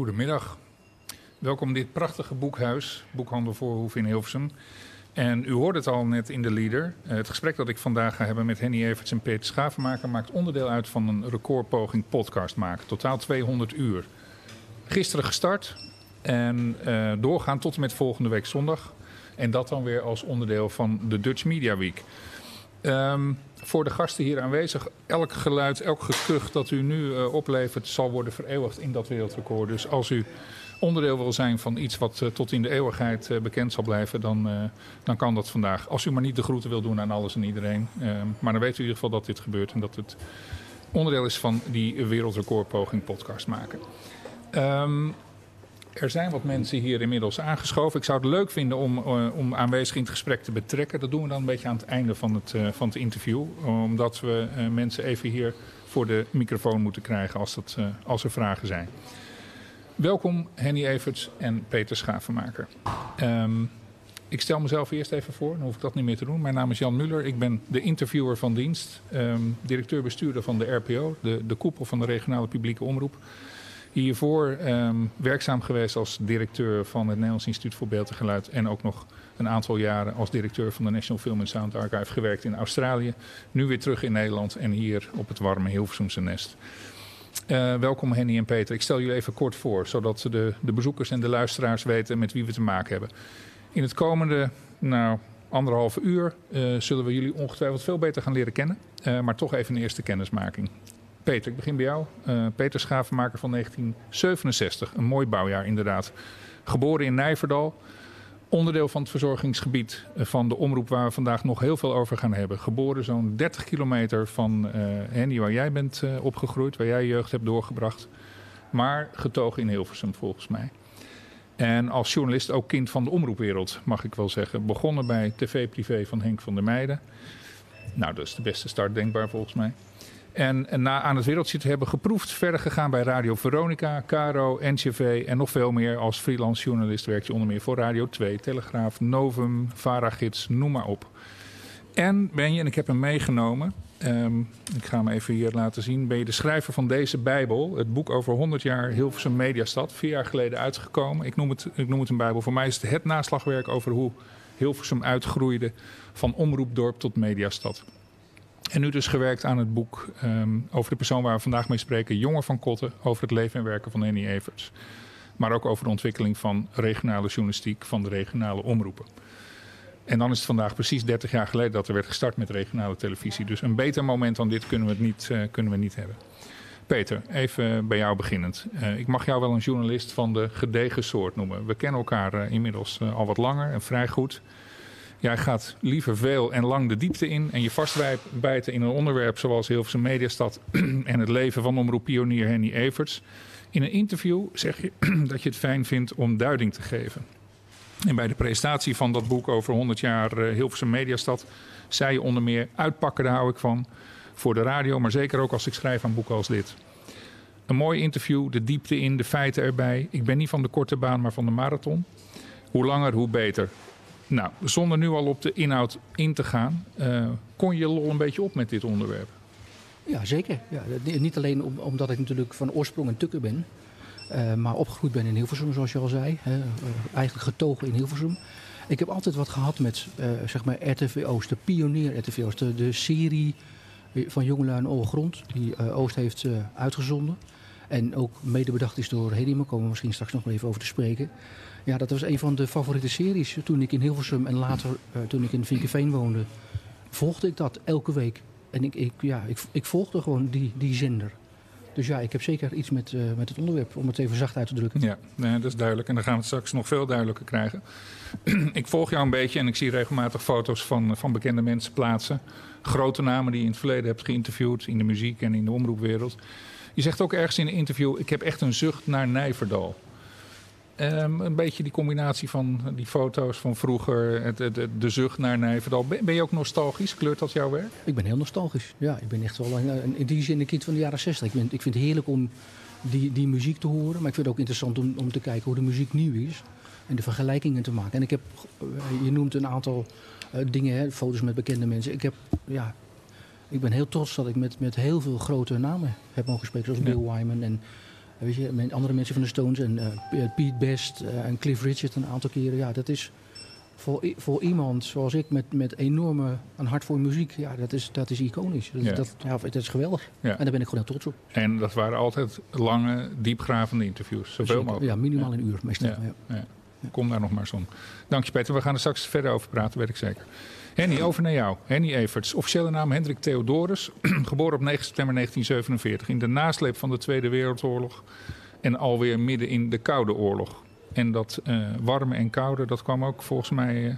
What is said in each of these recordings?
Goedemiddag. Welkom dit prachtige boekhuis, Boekhandel Voorhoef in Hilversum. En u hoorde het al net in de leader. Eh, het gesprek dat ik vandaag ga hebben met Henny Everts en Peter Schavenmaker... maakt onderdeel uit van een recordpoging podcast maken. Totaal 200 uur. Gisteren gestart en uh, doorgaan tot en met volgende week zondag. En dat dan weer als onderdeel van de Dutch Media Week. Um, voor de gasten hier aanwezig, elk geluid, elk gekuch dat u nu uh, oplevert... zal worden vereeuwigd in dat wereldrecord. Dus als u onderdeel wil zijn van iets wat uh, tot in de eeuwigheid uh, bekend zal blijven, dan, dan kan dat vandaag. Als u maar niet de groeten wil doen aan alles en iedereen. maar dan weet u in ieder geval dat dit gebeurt en dat het onderdeel is van die wereldrecordpoging podcast maken. Um, er zijn wat mensen hier inmiddels aangeschoven. Ik zou het leuk vinden om, uh, om aanwezig in het gesprek te betrekken. Dat doen we dan een beetje aan het einde van het, uh, van het interview. Omdat we uh, mensen even hier voor de microfoon moeten krijgen als, dat, als er vragen zijn. Welkom Henny Everts en Peter Schavenmaker. Um, ik stel mezelf eerst even voor, dan hoef ik dat niet meer te doen. Mijn naam is Jan Muller, ik ben de interviewer van dienst. Um, directeur-bestuurder van de RPO, de, de koepel van de regionale publieke omroep. Hiervoor um, werkzaam geweest als directeur van het Nederlands Instituut voor Beeld en Geluid. En ook nog een aantal jaren als directeur van de National Film and Sound Archive gewerkt in Australië. Nu weer terug in Nederland en hier op het warme Hilversumse nest. Uh, welkom Henny en Peter. Ik stel jullie even kort voor, zodat de, de bezoekers en de luisteraars weten met wie we te maken hebben. In het komende nou, anderhalve uur uh, zullen we jullie ongetwijfeld veel beter gaan leren kennen. Uh, maar toch even een eerste kennismaking. Peter, ik begin bij jou. Uh, Peter Schavenmaker van 1967. Een mooi bouwjaar inderdaad. Geboren in Nijverdal. Onderdeel van het verzorgingsgebied van de omroep waar we vandaag nog heel veel over gaan hebben. Geboren zo'n 30 kilometer van uh, waar jij bent uh, opgegroeid. Waar jij jeugd hebt doorgebracht. Maar getogen in Hilversum volgens mij. En als journalist ook kind van de omroepwereld mag ik wel zeggen. Begonnen bij TV Privé van Henk van der Meijden. Nou, dat is de beste start denkbaar volgens mij. En, en, na aan het wereldje te hebben geproefd, verder gegaan bij Radio Veronica, Caro, NCV en nog veel meer. Als freelance journalist werk je onder meer voor Radio 2, Telegraaf, Novum, Varagids, noem maar op. En ben je, en ik heb hem meegenomen, um, ik ga hem even hier laten zien, ben je de schrijver van deze Bijbel. Het boek over 100 jaar Hilversum Mediastad, vier jaar geleden uitgekomen. Ik noem het, ik noem het een Bijbel. Voor mij is het het naslagwerk over hoe Hilversum uitgroeide van omroepdorp tot mediastad. En nu dus gewerkt aan het boek um, over de persoon waar we vandaag mee spreken, Jongen van Kotten, over het leven en werken van Henny Everts. Maar ook over de ontwikkeling van regionale journalistiek van de regionale omroepen. En dan is het vandaag precies 30 jaar geleden dat er werd gestart met regionale televisie. Dus een beter moment dan dit kunnen we, het niet, uh, kunnen we niet hebben. Peter, even bij jou beginnend. Uh, ik mag jou wel een journalist van de gedegen soort noemen. We kennen elkaar uh, inmiddels al wat langer en vrij goed. Jij gaat liever veel en lang de diepte in en je vastbijten in een onderwerp zoals Hilversum Mediastad en het leven van omroeppionier Henny Everts. In een interview zeg je dat je het fijn vindt om duiding te geven. En bij de presentatie van dat boek over 100 jaar Hilversum Mediastad zei je onder meer uitpakken, daar hou ik van, voor de radio, maar zeker ook als ik schrijf aan boeken als dit. Een mooi interview, de diepte in, de feiten erbij. Ik ben niet van de korte baan, maar van de marathon. Hoe langer, hoe beter. Nou, zonder nu al op de inhoud in te gaan, uh, kon je lol een beetje op met dit onderwerp? Ja, zeker. Ja, niet alleen om, omdat ik natuurlijk van oorsprong een tukker ben, uh, maar opgegroeid ben in Hilversum, zoals je al zei. Uh, eigenlijk getogen in Hilversum. Ik heb altijd wat gehad met zeg maar RTVO's, de pionier RTVO's, de, de serie van Jongelui en Grond, die Oost heeft uitgezonden. En ook mede bedacht is door Hedy, daar komen we misschien straks nog even over te spreken. Ja, dat was een van de favoriete series. Toen ik in Hilversum en later uh, toen ik in Vinkenveen woonde, volgde ik dat elke week. En ik, ja, ik, ik volgde gewoon die, die zender. Dus ja, ik heb zeker iets met, uh, met het onderwerp, om het even zacht uit te drukken. Ja, dat is duidelijk. En dan gaan we het straks nog veel duidelijker krijgen. ik volg jou een beetje en ik zie regelmatig foto's van, van bekende mensen plaatsen. Grote namen die je in het verleden hebt geïnterviewd in de muziek en in de omroepwereld. Je zegt ook ergens in een interview: Ik heb echt een zucht naar Nijverdal. Um, een beetje die combinatie van die foto's van vroeger, het, het, de zucht naar Nijverdal. Ben, ben, je ook nostalgisch? Kleurt dat jouw werk? Ik ben heel nostalgisch. Ja, ik ben echt wel een, in die zin een kind van de jaren 60. Ik, ben, ik vind het heerlijk om die, die muziek te horen. Maar ik vind het ook interessant om, om te kijken hoe de muziek nieuw is. En de vergelijkingen te maken. En ik heb, eh, je noemt een aantal uh, dingen, hè, foto's met bekende mensen. Ik heb, ja, ik ben heel trots dat ik met, met heel veel grote namen heb mogen spreken. Zoals Bill Wyman en weet je, met andere mensen van de Stones. En uh, Pete Best uh, en Cliff Richard een aantal keren. Ja, dat is voor, voor iemand zoals ik met, met enorme een hart voor muziek. Ja, dat is, dat is iconisch. Dat, ja. Dat, ja, dat is geweldig. Ja. En daar ben ik gewoon heel trots op. En dat waren altijd lange, diepgravende interviews. Zoveel mogelijk. Ja, minimaal een uur meestal. Ja. Kom daar nog maar eens om. Dank je Peter. We gaan er straks verder over praten, weet ik zeker. Henny, over naar jou. Henny Everts, officiële naam Hendrik Theodorus, geboren op 9 september 1947 in de nasleep van de Tweede Wereldoorlog en alweer midden in de Koude Oorlog. En dat uh, warme en koude, dat kwam ook volgens mij uh,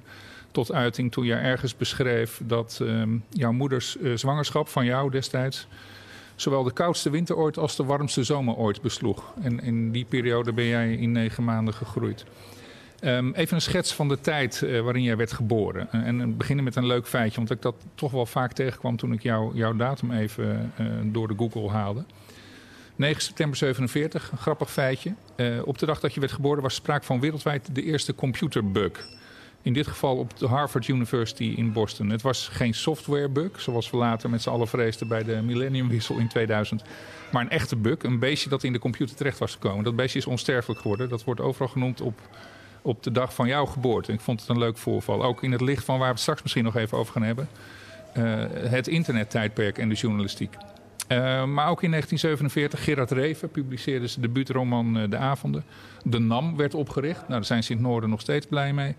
tot uiting toen jij ergens beschreef dat uh, jouw moeders uh, zwangerschap van jou destijds zowel de koudste winter ooit als de warmste zomer ooit besloeg. En in die periode ben jij in negen maanden gegroeid. Um, even een schets van de tijd uh, waarin jij werd geboren. Uh, en beginnen met een leuk feitje, want ik dat toch wel vaak tegenkwam toen ik jou, jouw datum even door de Google haalde. 9 september 47, een grappig feitje. op de dag dat je werd geboren was sprake van wereldwijd de eerste computerbug. In dit geval op de Harvard University in Boston. Het was geen softwarebug, zoals we later met z'n allen vreesden bij de millenniumwissel in 2000. Maar een echte bug, een beestje dat in de computer terecht was gekomen. Dat beestje is onsterfelijk geworden. Dat wordt overal genoemd op op de dag van jouw geboorte. Ik vond het een leuk voorval. Ook in het licht van waar we het straks misschien nog even over gaan hebben. Uh, het internettijdperk en de journalistiek. Uh, maar ook in 1947, Gerard Reven publiceerde zijn debuutroman uh, De Avonden. De NAM werd opgericht. Nou, daar zijn Sint-Noorden nog steeds blij mee.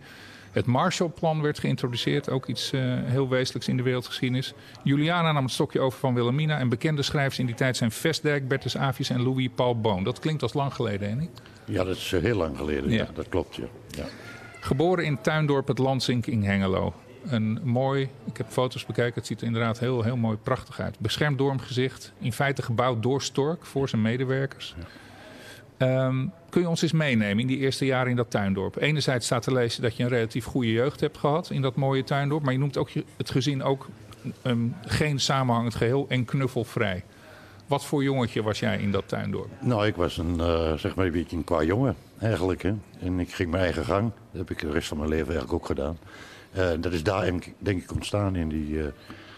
Het Marshallplan werd geïntroduceerd, ook iets heel wezenlijks in de wereldgeschiedenis. Juliana nam het stokje over van Wilhelmina. En bekende schrijvers in die tijd zijn Vestdijk, Bertus Avies en Louis Paul Boon. Dat klinkt als lang geleden, hè? Ja, dat is heel lang geleden. Ja. dat klopt, ja. ja. Geboren in Tuindorp, het Lansink in Hengelo. Een mooi, ik heb foto's bekeken, het ziet er inderdaad heel, heel mooi prachtig uit. Beschermd gezicht, in feite gebouwd door Stork voor zijn medewerkers. Ja. Um, kun je ons eens meenemen in die eerste jaren in dat tuindorp? Enerzijds staat te lezen dat je een relatief goede jeugd hebt gehad in dat mooie tuindorp. Maar je noemt ook het gezin ook um, geen samenhangend geheel en knuffelvrij. Wat voor jongetje was jij in dat tuindorp? Nou, ik was een, uh, zeg maar een beetje een qua jongen eigenlijk. Hè. En ik ging mijn eigen gang. Dat heb ik de rest van mijn leven eigenlijk ook gedaan. Uh, dat is daar denk ik ontstaan in die uh,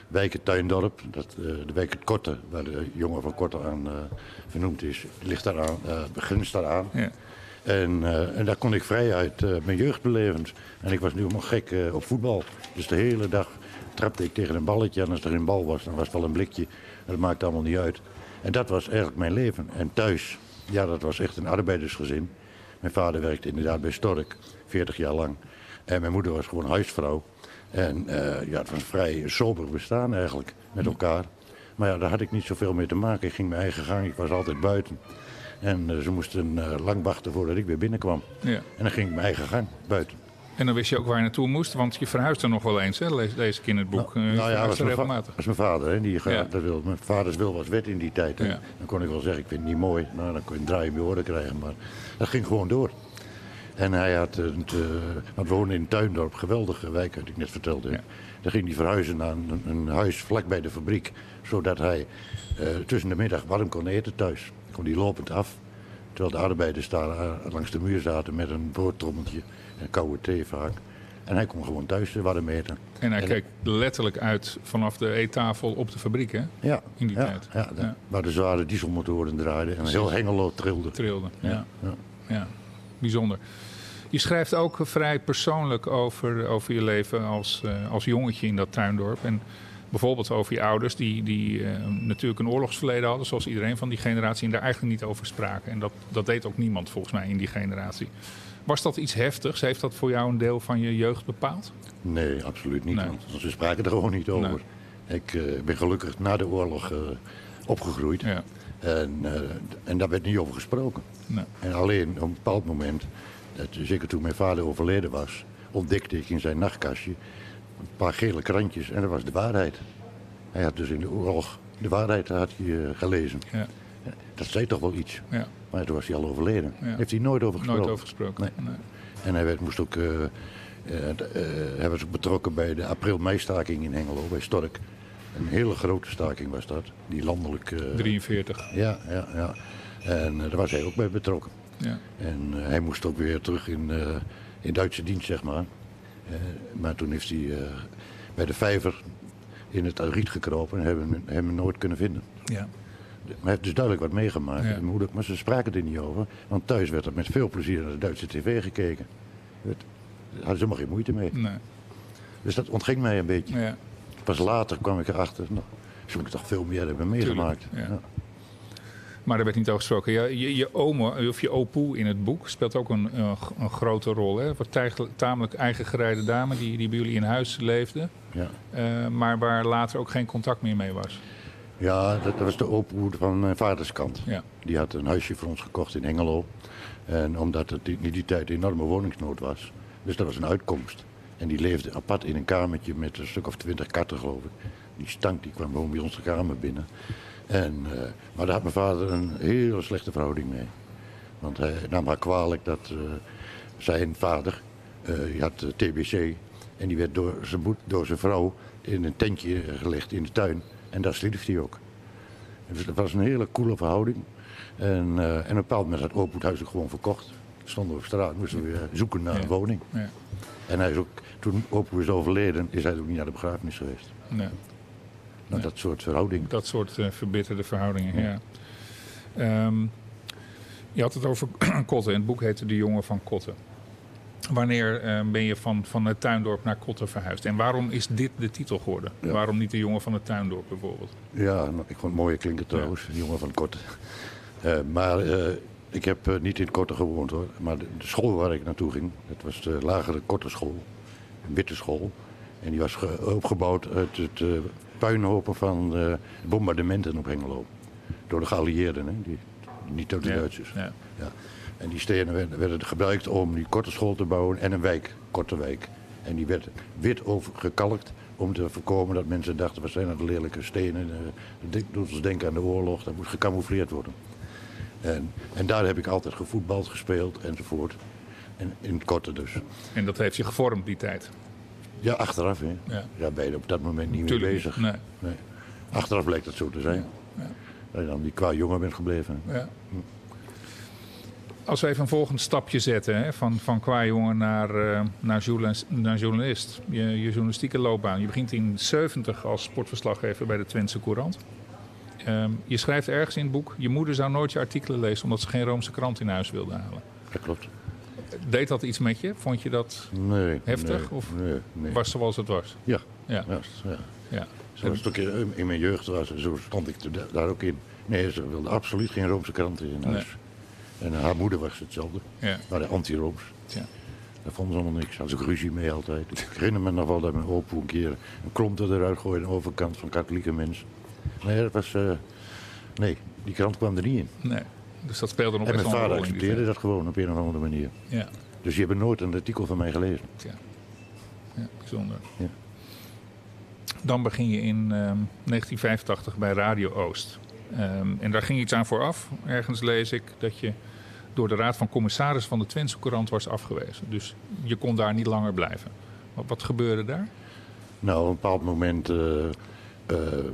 wijk Tuindorp. Dat, de wijk het Korte, waar de jongen van Korte aan vernoemd is, ligt daaraan, begrenst daaraan. Ja. En, en daar kon ik vrij uit mijn jeugd beleven. En ik was nu helemaal gek op voetbal. Dus de hele dag trapte ik tegen een balletje. En als er geen bal was, dan was het wel een blikje. Dat maakt allemaal niet uit. En dat was eigenlijk mijn leven. En thuis, ja, dat was echt een arbeidersgezin. Mijn vader werkte inderdaad bij Stork, 40 jaar lang. En mijn moeder was gewoon huisvrouw. En uh, ja, het was een vrij sober bestaan eigenlijk, met elkaar. Maar ja, daar had ik niet zoveel mee te maken. Ik ging mijn eigen gang, ik was altijd buiten. En uh, ze moesten uh, lang wachten voordat ik weer binnenkwam. Ja. En dan ging ik mijn eigen gang buiten. En dan wist je ook waar je naartoe moest, want je verhuisde nog wel eens, hè, ik in het boek. Nou, uh, nou ja, was regelmatig. Dat was mijn vader. Hè, die, ja. dat wil, mijn vaders wil was wet in die tijd. Ja. Dan kon ik wel zeggen, ik vind het niet mooi. Nou, dan kon je een draai in je oren krijgen. Maar dat ging gewoon door. En hij had, uh, want we woonden in Tuindorp, geweldige wijk, had ik net vertelde. Ja. Dan ging hij verhuizen naar een, een, huis vlak bij de fabriek. Zodat hij uh, tussen de middag warm kon eten thuis. Kon hij lopend af. Terwijl de arbeiders daar langs de muur zaten met een broodtrommeltje en koude thee vaak. En hij kon gewoon thuis warm eten. En hij keek letterlijk uit vanaf de eettafel op de fabriek, hè? Ja. In die ja, tijd. Ja, ja, waar de zware dieselmotoren draaiden en heel Hengelo trilde. Trilde, ja. ja. ja. Bijzonder. Je schrijft ook vrij persoonlijk over, over je leven als, uh, als jongetje in dat tuindorp. En bijvoorbeeld over je ouders, die, die uh, natuurlijk een oorlogsverleden hadden, zoals iedereen van die generatie, en daar eigenlijk niet over spraken. En dat, dat deed ook niemand volgens mij in die generatie. Was dat iets heftigs? Heeft dat voor jou een deel van je jeugd bepaald? Nee, absoluut niet. Nee. Want ze spraken er gewoon niet over. Ik uh, ben gelukkig na de oorlog uh, opgegroeid. Ja. En, eh, en daar werd niet over gesproken. Nee. En alleen op een bepaald moment, dat, zeker toen mijn vader overleden was, ontdekte ik in zijn nachtkastje een paar gele krantjes en dat was de waarheid. Hij had dus in de oorlog de waarheid had hij, eh, gelezen. Ja. Dat zei toch wel iets. Ja. Maar toen was hij al overleden. Ja. Heeft hij nooit over gesproken. Nooit over gesproken. Nee. Nee. En hij werd, moest ook, eh, hij was ook betrokken bij de april-mei-staking in Hengelo, bij Stork. Een hele grote staking was dat, die landelijk... eh, 43. Ja, ja, ja. En daar was hij ook bij betrokken. Ja. En hij moest ook weer terug in, in Duitse dienst, zeg maar. Maar toen heeft hij bij de vijver in het riet gekropen en hebben hem, hem nooit kunnen vinden. Ja. Maar hij heeft dus duidelijk wat meegemaakt. Ja. Mijn moeder, maar ze spraken er niet over. Want thuis werd er met veel plezier naar de Duitse tv gekeken. Het- Daar hadden ze helemaal geen moeite mee. Nee. Dus dat ontging mij een beetje. Ja. Pas later kwam ik erachter. Nou, ze moeten toch veel meer hebben meegemaakt. Tuurlijk, ja. Ja. Maar daar werd niet over gesproken. Je, je oma, of je opoe in het boek speelt ook een, een, een grote rol. Hè? Wat tamelijk eigen gereide dame die, die bij jullie in huis leefde. Ja. eh, maar waar later ook geen contact meer mee was. Ja, dat, was de opoehoed van mijn vaders kant. Ja. Die had een huisje voor ons gekocht in Hengelo. En omdat het in die tijd een enorme woningsnood was. Dus dat was een uitkomst. En die leefde apart in een kamertje met een stuk of twintig katten, geloof ik. Die stank, die kwam gewoon bij onze kamer binnen. En, eh, maar daar had mijn vader een hele slechte verhouding mee. Want hij nam haar kwalijk dat eh, zijn vader, eh, die had TBC. En die werd door zijn, door zijn vrouw in een tentje gelegd in de tuin. En daar stierf hij ook. Dus dat was een hele coole verhouding. En, eh, en op een bepaald moment had Open het huis ook gewoon verkocht. Stonden we op straat, moesten we weer zoeken naar Ja. een woning. Ja. En hij is ook, toen Open is overleden, is hij ook niet naar de begrafenis geweest. Nee. Nou, dat soort verhouding. Dat soort eh, verbitterde verhoudingen, ja. Ehm, je had het over Kotten. En het boek heette De Jongen van Kotten. Wanneer eh, ben je van, van het tuindorp naar Kotten verhuisd? En waarom is dit de titel geworden? Ja. Waarom niet De Jongen van het tuindorp bijvoorbeeld? Ja, nou, ik vond het mooie klinken trouwens, een jongen van Korte. Eh, maar eh, ik heb eh, niet in Korte gewoond hoor. Maar de, de school waar ik naartoe ging, dat was de lagere Korte school. Een witte school. En die was ge- opgebouwd uit het puinhopen van bombardementen op Hengelo. Door de geallieerden, hè? Die, niet door de Ja. Duitsers. Ja. En die stenen werden, gebruikt om die korte school te bouwen en een wijk, Korte Wijk. En die werd wit overgekalkt om te voorkomen dat mensen dachten, wat zijn dat lelijke stenen? eh, Dat doet ons denken aan de oorlog, dat moet gecamoufleerd worden. En, en daar heb ik altijd gevoetbald, gespeeld enzovoort. En in het korte dus. En dat heeft je gevormd die tijd. Ja, achteraf hè. Ja. Ben je op dat moment niet Tuurlijk mee niet. bezig. Nee. Nee. Achteraf blijkt dat zo te zijn. Ja. Dat je dan die qua jongen bent gebleven. Ja. Als we even een volgend stapje zetten, hè, van, van qua jongen naar, eh, naar, journalist, naar journalist. Je, je journalistieke loopbaan. Je begint in 70 als sportverslaggever bij de Twentse Courant. Ehm, je schrijft ergens in het boek, je moeder zou nooit je artikelen lezen omdat ze geen Roomse krant in huis wilde halen. Dat klopt. Deed dat iets met je? Vond je dat Nee. Heftig, nee, of Nee, nee. was zoals het was? Ja. Ja. Ja, ja. ja. Zo was het ook in, in mijn jeugd, was, zo stond ik daar ook in. Nee, ze wilde absoluut geen Roomse kranten in huis. En haar moeder was hetzelfde, ja. maar anti-Rooms. ja. Daar vonden ze allemaal niks. Had ze ruzie mee altijd. Ik herinner me nog wel dat mijn opa een keer een klomp eruit gooide aan de overkant van katholieke mensen. Nee, dat was... eh, nee, die krant kwam er niet in. Nee. Dus dat speelde nog En mijn vader accepteerde dat gewoon op een of andere manier. Ja. Dus die hebben nooit een artikel van mij gelezen. Ja, ja bijzonder. Ja. Dan begin je in ehm, 1985 bij Radio Oost. Ehm, en daar ging iets aan vooraf. Ergens lees ik dat je door de Raad van Commissaris van de Twentse Courant was afgewezen. Dus je kon daar niet langer blijven. Wat, wat gebeurde daar? Nou, op een bepaald moment eh, eh,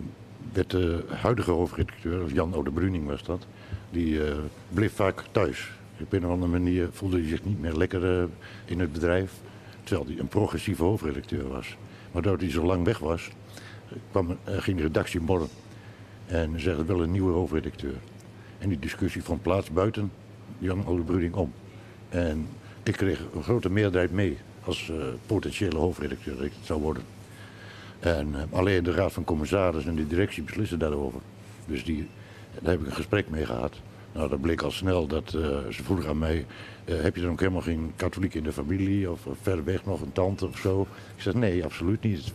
werd de huidige hoofdredacteur, of Jan Ode Bruning was dat, die eh, bleef vaak thuis. Op een of andere manier voelde hij zich niet meer lekker in het bedrijf, terwijl hij een progressieve hoofdredacteur was. Maar doordat hij zo lang weg was, kwam, ging de redactie morren. En ze zeggen wel een nieuwe hoofdredacteur. En die discussie vond plaats buiten Jan Ode Bruning om. En ik kreeg een grote meerderheid mee als eh, potentiële hoofdredacteur dat ik het zou worden. En eh, alleen de Raad van Commissarissen en de directie beslissen daarover. Dus die, daar heb ik een gesprek mee gehad. Nou, dat bleek al snel dat eh, ze vroegen aan mij: heb je dan ook helemaal geen katholiek in de familie? Of, ver weg nog een tante of zo? Ik zeg: nee, absoluut niet.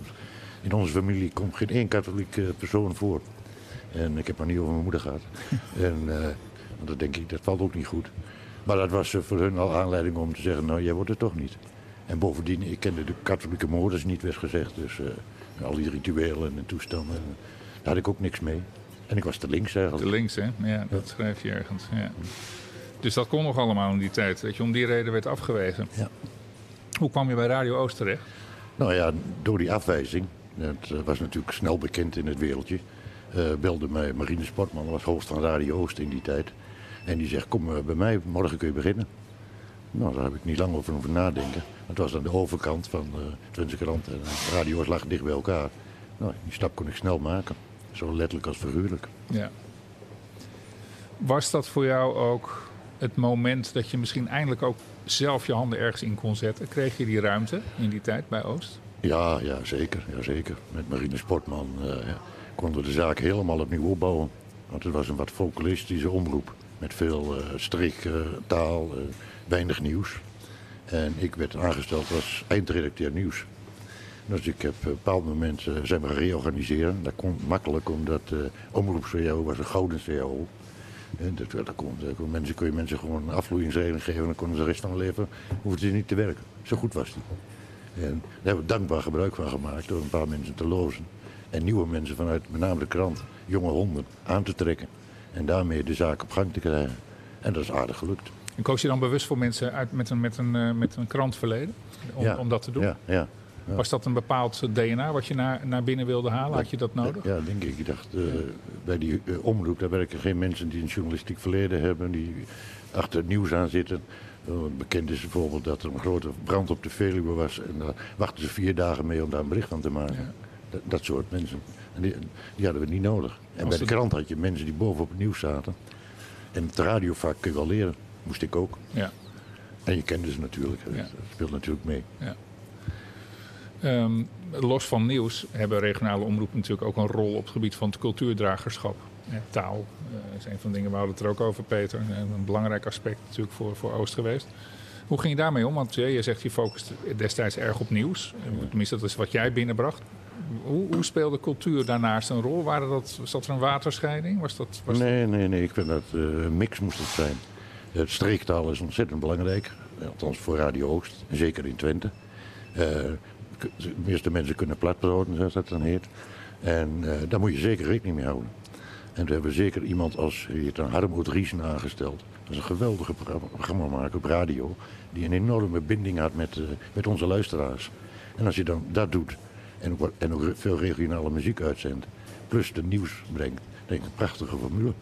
In onze familie komt geen één katholiek persoon voor. En ik heb maar niet over mijn moeder gehad. en uh, dat denk ik, dat valt ook niet goed. Maar dat was voor hun al aanleiding om te zeggen, nou jij wordt het toch niet. En bovendien, ik kende de katholieke moeders niet, werd gezegd. Dus al die rituelen en toestanden, daar had ik ook niks mee. En ik was te links eigenlijk. Te links, hè? Ja, dat schrijf je ergens. Ja. Dus dat kon nog allemaal in die tijd, dat je om die reden werd afgewezen. Ja. Hoe kwam je bij Radio Oost terecht? Nou ja, door die afwijzing. Dat eh, was natuurlijk snel bekend in het wereldje. Uh, belde mij Marine Sportman, dat was hoofd van Radio Oost in die tijd. En die zegt, kom uh, bij mij, morgen kun je beginnen. Nou, daar heb ik niet lang over hoeven nadenken. Het was aan de overkant van de Twentse krant en Radio Oost lag dicht bij elkaar. Nou, die stap kon ik snel maken. Zo letterlijk als figuurlijk. Ja. Was dat voor jou ook het moment dat je misschien eindelijk ook zelf je handen ergens in kon zetten? Kreeg je die ruimte in die tijd bij Oost? Ja, ja zeker. Ja, zeker. Met Marine Sportman uh, ja, konden de zaak helemaal opnieuw opbouwen. Want het was een wat folkloristische omroep. Met veel uh, strik, uh, taal, weinig nieuws. En ik werd aangesteld als eindredacteur nieuws. Dus ik heb op een bepaald moment zijn we reorganiseren. Dat kon makkelijk, omdat uh, omroep was een gouden CAO. En dat, dat kon, mensen, kun je mensen gewoon een geven... en dan konden ze de rest van leven hoefden ze niet te werken. Zo goed was die. En daar hebben we dankbaar gebruik van gemaakt door een paar mensen te lozen. En nieuwe mensen vanuit met name de krant, jonge honden, aan te trekken. En daarmee de zaak op gang te krijgen. En dat is aardig gelukt. En koos je dan bewust voor mensen uit met een, met een, uh, met een krantverleden? Om, ja. om dat te doen? Ja, ja. Ja. Was dat een bepaald DNA wat je naar, naar binnen wilde halen? Had je dat nodig? Ja, denk ik. Ik dacht, uh, bij die uh, omroep, daar werken geen mensen die een journalistiek verleden hebben, die achter het nieuws aan zitten. Uh, bekend is bijvoorbeeld dat er een grote brand op de Veluwe was en daar wachten ze vier dagen mee om daar een bericht van te maken. Ja. Dat, dat, soort mensen. En die, die, hadden we niet nodig. En Als bij de krant had je mensen die bovenop het nieuws zaten. En het radiovak kun je wel leren. Moest ik ook. Ja. En je kende ze natuurlijk. Ja. Dat speelt natuurlijk mee. Ja. Um, los van nieuws hebben regionale omroepen natuurlijk ook een rol op het gebied van het cultuurdragerschap. Ja, taal uh, is een van de dingen, we hadden het er ook over, Peter. Een belangrijk aspect natuurlijk voor, voor Oost geweest. Hoe ging je daarmee om? Want ja, je zegt je focust destijds erg op nieuws. Tenminste, dat is wat jij binnenbracht. Hoe, speelde cultuur daarnaast een rol? Waren dat, dat er een waterscheiding? Was dat, nee, nee, nee. Ik vind dat uh, een mix moest het zijn. Het streektaal is ontzettend belangrijk. Althans voor Radio Oost. Zeker in Twente. Uh, de meeste mensen kunnen platbroden, zoals dat dan heet. En uh, daar moet je zeker rekening mee houden. En we hebben zeker iemand als dan Harmut Riesen aangesteld. Dat is een geweldige programmamaker op radio. Die een enorme binding had met, met onze luisteraars. En als je dan dat doet en ook, en ook veel regionale muziek uitzendt. Plus de nieuws brengt. denk ik een prachtige formule.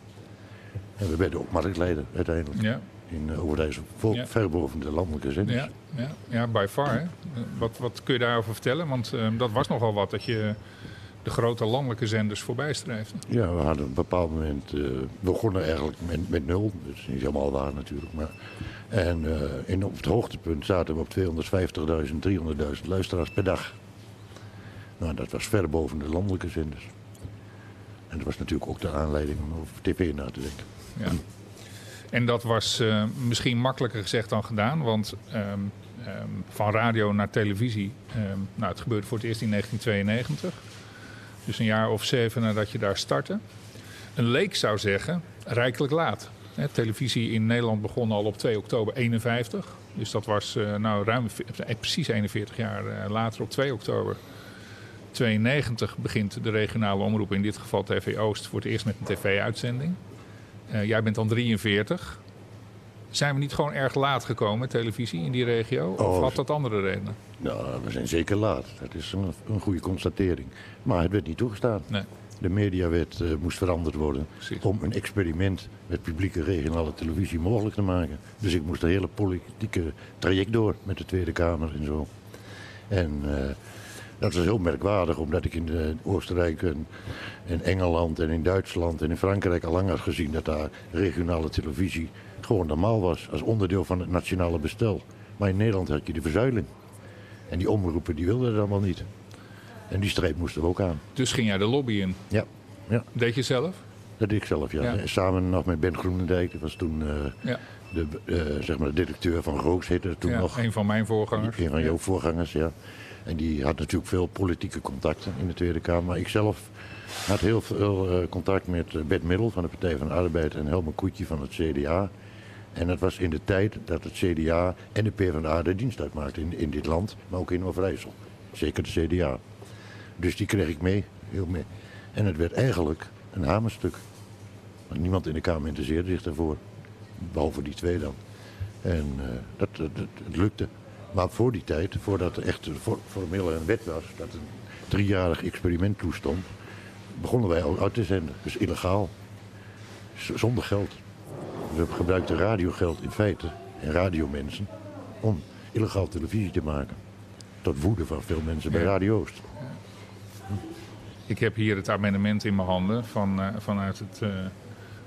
En we werden ook marktleider uiteindelijk. Ja. In uh, Overijssel, ja. ver boven de landelijke zenders. Ja, ja, ja by far. Hè? Wat, wat kun je daarover vertellen? Want uh, dat was nogal wat dat je de grote landelijke zenders voorbij streefde. Ja, we hadden op een bepaald moment... Uh, we begonnen eigenlijk met, met nul. Dat is niet helemaal waar natuurlijk. Maar, en in, op het hoogtepunt zaten we op 250.000, 300.000 luisteraars per dag. Nou, dat was ver boven de landelijke zenders. En dat was natuurlijk ook de aanleiding om over tv na te denken. Ja. En dat was uh, misschien makkelijker gezegd dan gedaan, want um, um, van radio naar televisie, um, nou, het gebeurde voor het eerst in 1992. Dus een jaar of zeven nadat je daar startte. Een leek zou zeggen, rijkelijk laat. Televisie in Nederland begon al op 2 oktober 51. Dus dat was uh, nou ruim, precies 41 jaar later, op 2 oktober 92 begint de regionale omroep, in dit geval TV Oost, voor het eerst met een tv-uitzending. Uh, jij bent dan 43. Zijn we niet gewoon erg laat gekomen, televisie, in die regio? Of Oh. had dat andere redenen? Nou, we zijn zeker laat. Dat is een, een goede constatering. Maar het werd niet toegestaan. Nee, De mediawet eh, moest veranderd worden precies. om een experiment met publieke regionale televisie mogelijk te maken. Dus ik moest een hele politieke traject door met de Tweede Kamer en zo. En eh, dat was heel merkwaardig, omdat ik in eh, Oostenrijk en in Engeland en in Duitsland en in Frankrijk al lang had gezien dat daar regionale televisie gewoon normaal was als onderdeel van het nationale bestel. Maar in Nederland had je de verzuiling. En die omroepen die wilden dat allemaal niet. En die strijd moesten we ook aan. Dus ging jij de lobby in? Ja, ja. Deed je zelf? dat deed ik zelf, ja. Ja. En Samen nog met Ben Groenendijk, dat was toen eh, Ja. de, eh, zeg maar de directeur van Rooks, heette het toen ja, nog. een van mijn voorgangers. Een van jouw voorgangers, ja. En die had natuurlijk veel politieke contacten in de Tweede Kamer. Maar ik zelf Had heel veel eh, contact met eh, Bert Middel van de Partij van de Arbeid en Helmer Koetje van het CDA. En dat was in de tijd dat het CDA en de PvdA de dienst uitmaakten in, in dit land, maar ook in Overijssel. Zeker de CDA. Dus die kreeg ik mee, heel mee. En het werd eigenlijk een hamerstuk. Want niemand in de Kamer interesseerde zich daarvoor. Behalve die twee dan. En eh, dat, dat, het lukte. Maar voor die tijd, voordat er echt for- formeel een wet was, dat een driejarig experiment toestond, begonnen wij al uit te zenden. Dus illegaal. Z- zonder geld. We gebruikten radiogeld in feite, en radiomensen, om illegaal televisie te maken. Tot woede van veel mensen bij Ja. Radio Oost. Ik heb hier het amendement in mijn handen van, eh, vanuit het eh,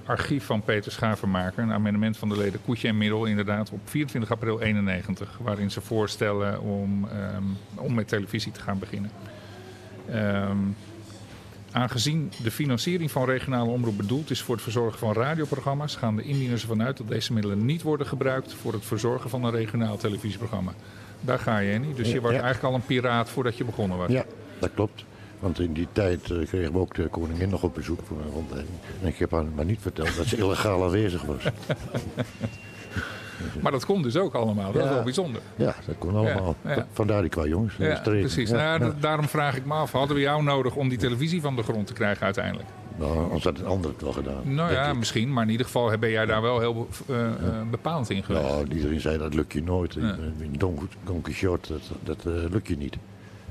archief van Peter Schavenmaker. Een amendement van de leden Koetje en Middel inderdaad op 24 april 91. Waarin ze voorstellen om, ehm, om met televisie te gaan beginnen. Ehm, aangezien de financiering van regionale omroep bedoeld is voor het verzorgen van radioprogramma's... gaan de indieners ervan uit dat deze middelen niet worden gebruikt voor het verzorgen van een regionaal televisieprogramma. Daar ga je, Henny. Dus je was ja. eigenlijk al een piraat voordat je begonnen was. Ja, dat klopt. Want in die tijd eh, kregen we ook de koningin nog op bezoek voor een rondleiding. En ik heb haar maar niet verteld dat ze illegaal aanwezig was. Maar dat komt dus ook allemaal. Dat is Ja. wel bijzonder. Ja, dat kon allemaal. Ja, ja. Vandaar die qua jongens. Ja, precies. Nou, Daarom vraag ik me af, hadden we jou nodig om die televisie van de grond te krijgen uiteindelijk? Nou, anders had een ander het wel gedaan. Nou ja, ik. misschien. Maar in ieder geval ben jij daar wel heel eh, bepaald in geweest. Nou, iedereen zei dat lukt je nooit. In Don, Don Quixote, dat, dat lukt je niet.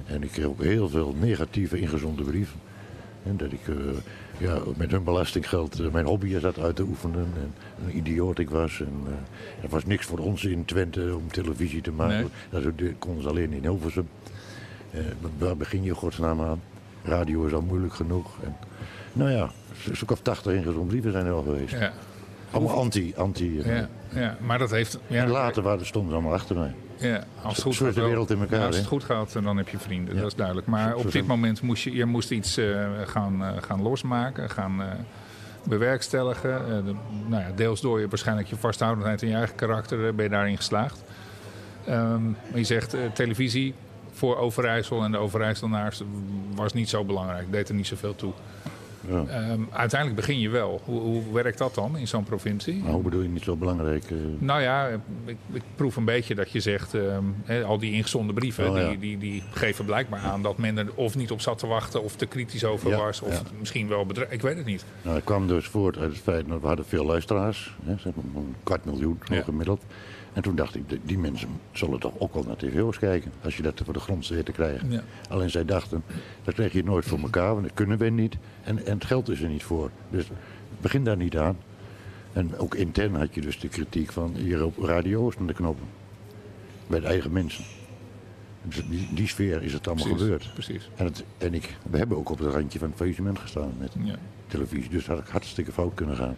En ik kreeg ook heel veel negatieve ingezonde brieven. En dat ik eh, ja, met hun belastinggeld eh, mijn hobby zat uit te oefenen. En een idioot ik was. En, eh, er was niks voor ons in Twente om televisie te maken. Nee. Dat konden ze alleen in Hilversum. Waar begin je godsnaam aan? Radio is al moeilijk genoeg. En, nou ja, stuk of tachtig ingezonde brieven zijn er al geweest. Ja, Allemaal anti. anti ja, ja, maar dat heeft... Ja, En later waren, stonden ze allemaal achter mij. Ja, als het goed gaat de wereld in elkaar, als het goed gaat, dan heb je vrienden. Ja. Dat is duidelijk. Maar op dit moment moest je, je moest iets eh, gaan, eh, gaan losmaken, gaan eh, bewerkstelligen. Eh, de- nou ja, deels door je waarschijnlijk je vasthoudendheid en je eigen karakter eh, ben je daarin geslaagd. Ehm, maar je zegt eh, televisie voor Overijssel en de Overijsselnaars was niet zo belangrijk. Deed er niet zoveel toe. Ja. Ehm, uiteindelijk begin je wel. Hoe, hoe werkt dat dan in zo'n provincie? Maar hoe bedoel je niet zo belangrijk? eh? Nou ja, ik, ik proef een beetje dat je zegt, ehm, al die ingezonden brieven, Oh, ja. die, die, die geven blijkbaar aan dat men er of niet op zat te wachten, of te kritisch over Ja, was, of misschien wel bedreigd. Ik weet het niet. Nou, het kwam dus voort uit het feit dat we hadden veel luisteraars. Hè, zeg maar een kwart miljoen gemiddeld. En toen dacht ik, die- mensen zullen toch ook wel naar tv's kijken. Als je dat voor de grond weet te krijgen. Ja. Alleen zij dachten, dat krijg je nooit voor elkaar, want dat kunnen we niet. En, en het geld is er niet voor. Dus begin daar niet aan. En ook intern had je dus de kritiek van hier op radio's naar de knoppen. Bij de eigen mensen. Dus die, die sfeer is het allemaal Precies, gebeurd. Precies. En, het, en ik, we hebben ook op het randje van het faillissement gestaan met Ja. televisie. Dus had ik hartstikke fout kunnen gaan.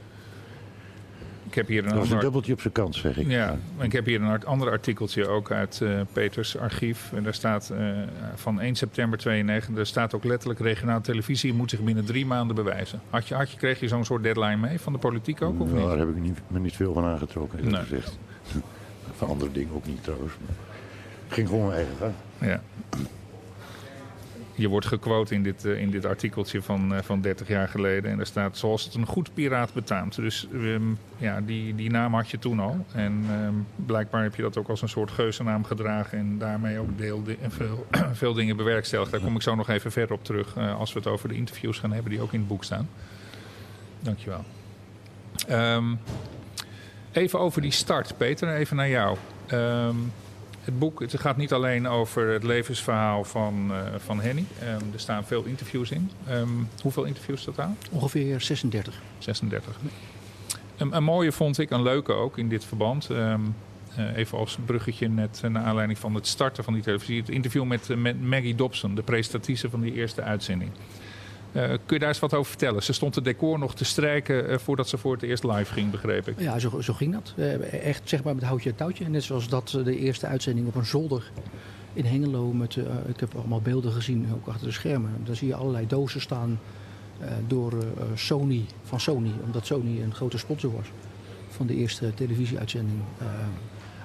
Ik heb hier een Dat was een dubbeltje op zijn kant, zeg ik. ja, ik heb hier een ander artikeltje ook uit eh, Peters archief. En daar staat eh, van 1 september 92, er staat ook letterlijk regionale televisie moet zich binnen drie maanden bewijzen. Had je, had je, kreeg je zo'n soort deadline mee van de politiek ook of Nou, niet? daar heb ik niet, me niet veel van aangetrokken, eerlijk Nee. gezegd. Van andere dingen ook niet trouwens. Maar ik ging gewoon mijn eigen gang. Ja. Je wordt gequote in dit, eh, in dit artikeltje van, eh, van 30 jaar geleden. En daar staat zoals het een goed piraat betaamt. Dus ehm, ja, die, die naam had je toen al. En ehm, blijkbaar heb je dat ook als een soort geuzennaam gedragen. En daarmee ook deel, en veel, veel dingen bewerkstelligd. Daar kom ik zo nog even verder op terug. eh, als we het over de interviews gaan hebben die ook in het boek staan. Dankjewel. Ehm even over die start, Peter. Even naar jou. Ehm, het boek het gaat niet alleen over het levensverhaal van, eh, van Henny. Ehm, er staan veel interviews in. Ehm, hoeveel interviews totaal? Ongeveer 36. 36. Een, een mooie vond ik, een leuke ook in dit verband. Ehm, eh, even als bruggetje net eh, naar aanleiding van het starten van die televisie. Het interview met, met Maggie Dobson, de presentatrice van die eerste uitzending. Eh, kun je daar eens wat over vertellen? Ze stond het decor nog te strijken eh, voordat ze voor het eerst live ging, begreep ik. Ja, zo, zo ging dat. Echt zeg maar met houtje en touwtje. Net zoals dat eh, de eerste uitzending op een zolder in Hengelo. Met, ik heb allemaal beelden gezien, ook achter de schermen. Daar zie je allerlei dozen staan door Sony, van Sony. Omdat Sony een grote sponsor was van de eerste televisieuitzending.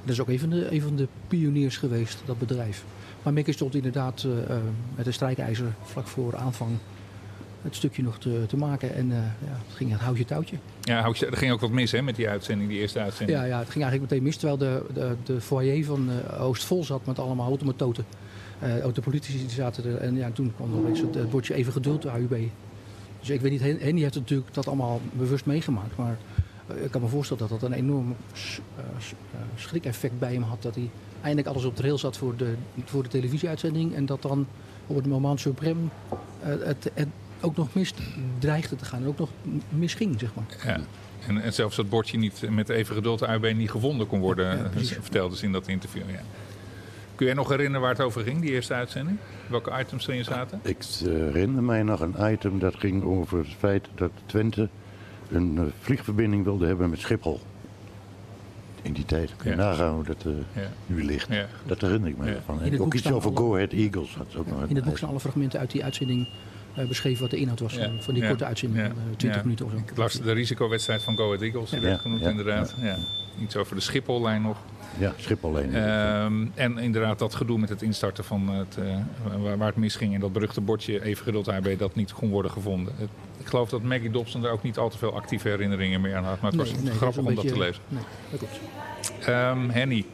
Dat is ook een van, de, een van de pioniers geweest, dat bedrijf. Maar Mickey stond inderdaad met een strijkijzer vlak voor aanvang het stukje nog te, te maken. En ja, het ging het houtje touwtje. Ja, er ging ook wat mis hè, met die uitzending, die eerste uitzending. Ja, ja, het ging eigenlijk meteen mis. Terwijl de, de, de foyer van Oost vol zat met allemaal automatoten. Uh, ook de politici die zaten er. En ja, toen kwam eens het, het bordje even geduld, de AUB. Dus ik weet niet, Henny heeft natuurlijk dat allemaal bewust meegemaakt. Maar ik kan me voorstellen dat dat een enorm schrik-effect bij hem had. Dat hij eindelijk alles op de rail zat voor de, voor de televisieuitzending. En dat dan op het moment suprem het, het, ook nog mis dreigde te gaan. En ook nog misging, zeg maar. Ja. En, en zelfs dat bordje niet met even geduld de AUB niet gevonden kon worden, ja, vertelde ze in dat interview. Ja. Kun je nog herinneren waar het over ging, die eerste uitzending? Welke items erin zaten? Ik herinner mij nog een item dat ging over het feit dat Twente een uh, vliegverbinding wilde hebben met Schiphol. In die tijd. Kun je ja. nagaan hoe dat uh, ja. nu ligt. Ja. Dat herinner ik me ja. van. En ook iets over alle... Go Ahead Eagles. Had ook nog in het boek staan alle fragmenten uit die uitzending uh, beschreven wat de inhoud was van, van die korte uitzending. van 20 minuten of zo. Ik las de risicowedstrijd van Go Ahead Eagles. Die werd genoemd inderdaad. Ja. Iets over de Schiphollijn nog. Ja, Schiphollijn. Um, en inderdaad dat gedoe met het instarten van het, uh, waar, waar, het misging. En dat beruchte bordje even geduld AB dat niet kon worden gevonden. Het, ik geloof dat Maggie Dobson daar ook niet al te veel actieve herinneringen meer aan had. Maar het nee, was nee, grappig om beetje, dat te lezen. Nee, dat klopt. Um, Henny.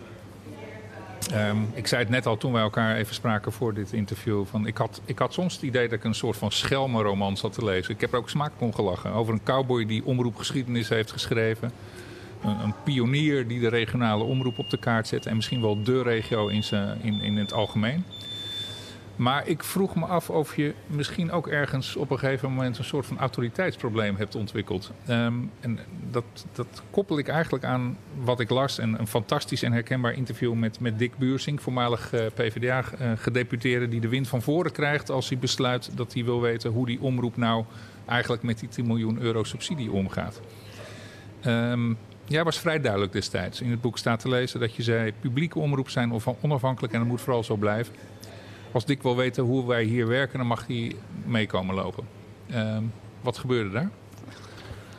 Um, ik zei het net al toen wij elkaar even spraken voor dit interview. Van ik, had, ik had soms het idee dat ik een soort van schelmenroman zat te lezen. Ik heb er ook smaak om gelachen. Over een cowboy die omroepgeschiedenis heeft geschreven. Een, een, pionier die de regionale omroep op de kaart zet. En misschien wel de regio in, zijn, in, in het algemeen. Maar ik vroeg me af of je misschien ook ergens op een gegeven moment een soort van autoriteitsprobleem hebt ontwikkeld. Um, en dat, dat koppel ik eigenlijk aan wat ik las. En een fantastisch en herkenbaar interview met, met Dick Buursing, voormalig uh, PvdA-gedeputeerde, die de wind van voren krijgt als hij besluit dat hij wil weten hoe die omroep nou eigenlijk met die 10 miljoen euro subsidie omgaat. Um, Jij was vrij duidelijk destijds. In het boek staat te lezen dat je zei: publieke omroep zijn onafhankelijk en dat moet vooral zo blijven. Als Dick wil weten hoe wij hier werken, dan mag hij meekomen lopen. Uh, wat gebeurde daar?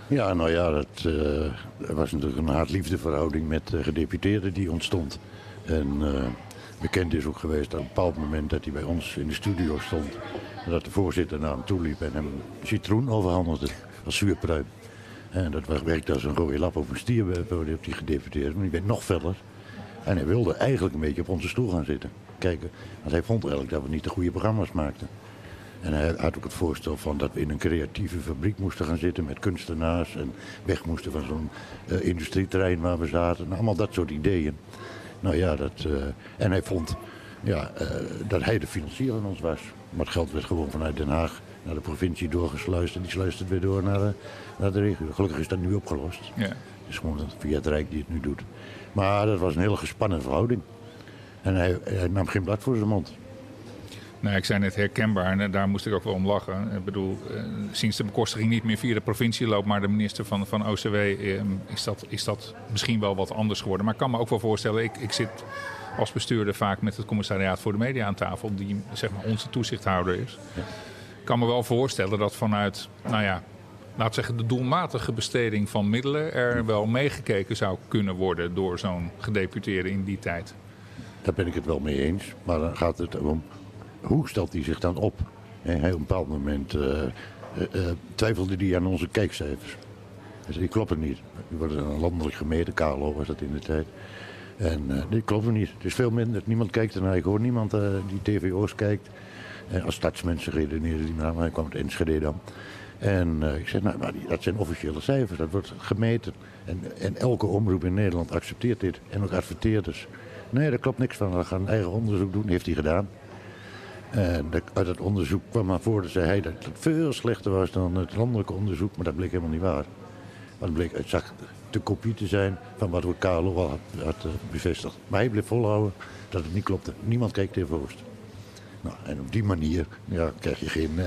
Ja, nou ja, dat er was natuurlijk een haat-liefdeverhouding met de gedeputeerde die ontstond. En uh, bekend is ook geweest op een bepaald moment dat hij bij ons in de studio stond. En dat de voorzitter naar hem toe liep en hem citroen overhandigde als zuurpruim. En dat werkte als een rode lap op een stier op die gedeputeerde. Maar die werd nog verder. En hij wilde eigenlijk een beetje op onze stoel gaan zitten. Kijken. Want hij vond eigenlijk dat we niet de goede programma's maakten. En hij had ook het voorstel van dat we in een creatieve fabriek moesten gaan zitten met kunstenaars. En weg moesten van zo'n uh, industrieterrein waar we zaten. Nou, allemaal dat soort ideeën. Nou ja, dat, uh, en hij vond ja, uh, dat hij de financier van ons was. Maar het geld werd gewoon vanuit Den Haag naar de provincie doorgesluist. En die sluist het weer door naar de, naar de regio. Gelukkig is dat nu opgelost. Ja. Het is gewoon via het Rijk die het nu doet. Maar dat was een hele gespannen verhouding. En hij, hij nam geen blad voor zijn mond. Nou, ik zei net herkenbaar en daar moest ik ook wel om lachen. Ik bedoel, eh, sinds de bekostiging niet meer via de provincie loopt, maar de minister van, van OCW, eh, is, dat, is dat misschien wel wat anders geworden. Maar ik kan me ook wel voorstellen, ik, ik zit als bestuurder vaak met het commissariaat voor de media aan tafel, die zeg maar onze toezichthouder is. Ja. Ik kan me wel voorstellen dat vanuit, nou ja, laat zeggen, de doelmatige besteding van middelen er wel meegekeken zou kunnen worden door zo'n gedeputeerde in die tijd. Daar ben ik het wel mee eens. Maar dan gaat het om hoe stelt hij zich dan op? En op een bepaald moment uh, uh, uh, twijfelde hij aan onze kijkcijfers. Dus die kloppen niet. Die worden landelijk gemeten, KLO was dat in de tijd. En die kloppen niet. Het is veel minder. Niemand kijkt ernaar. Ik hoor niemand die TVO's kijkt. En als stadsmensen redeneren die naar mij kwam het Enschede dan. En ik zeg, nou, maar die, dat zijn officiële cijfers, dat wordt gemeten. En, en elke omroep in Nederland accepteert dit. En ook adverteerders. Nee, daar klopt niks van. We gaan eigen onderzoek doen. Heeft hij gedaan. En uit het onderzoek kwam naar voren dat hij dat het veel slechter was dan het landelijke onderzoek. Maar dat bleek helemaal niet waar. Want het bleek, het zag te kopie te zijn van wat we KLO al had, had bevestigd. Maar hij bleef volhouden dat het niet klopte. Niemand keek tegen. Nou, en op die manier ja, krijg je geen, uh,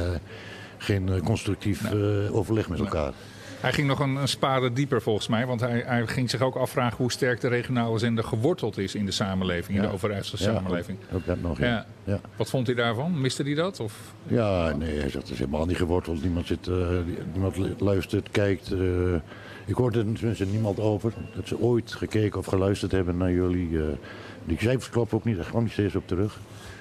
geen constructief uh, overleg met elkaar. Hij ging nog een, een spade dieper volgens mij. Want hij, hij, ging zich ook afvragen hoe sterk de regionale zender geworteld is in de samenleving. In de Overijsselse samenleving. Ook, ook dat nog, ja. ja. Wat vond hij daarvan? Miste hij dat? Of? Ja, nee, hij zegt het is helemaal niet geworteld. Niemand, zit, uh, niemand luistert, kijkt. Uh, ik hoorde er tenminste niemand over. Dat ze ooit gekeken of geluisterd hebben naar jullie. Uh, die cijfers kloppen ook niet, daar gewoon niet steeds op terug.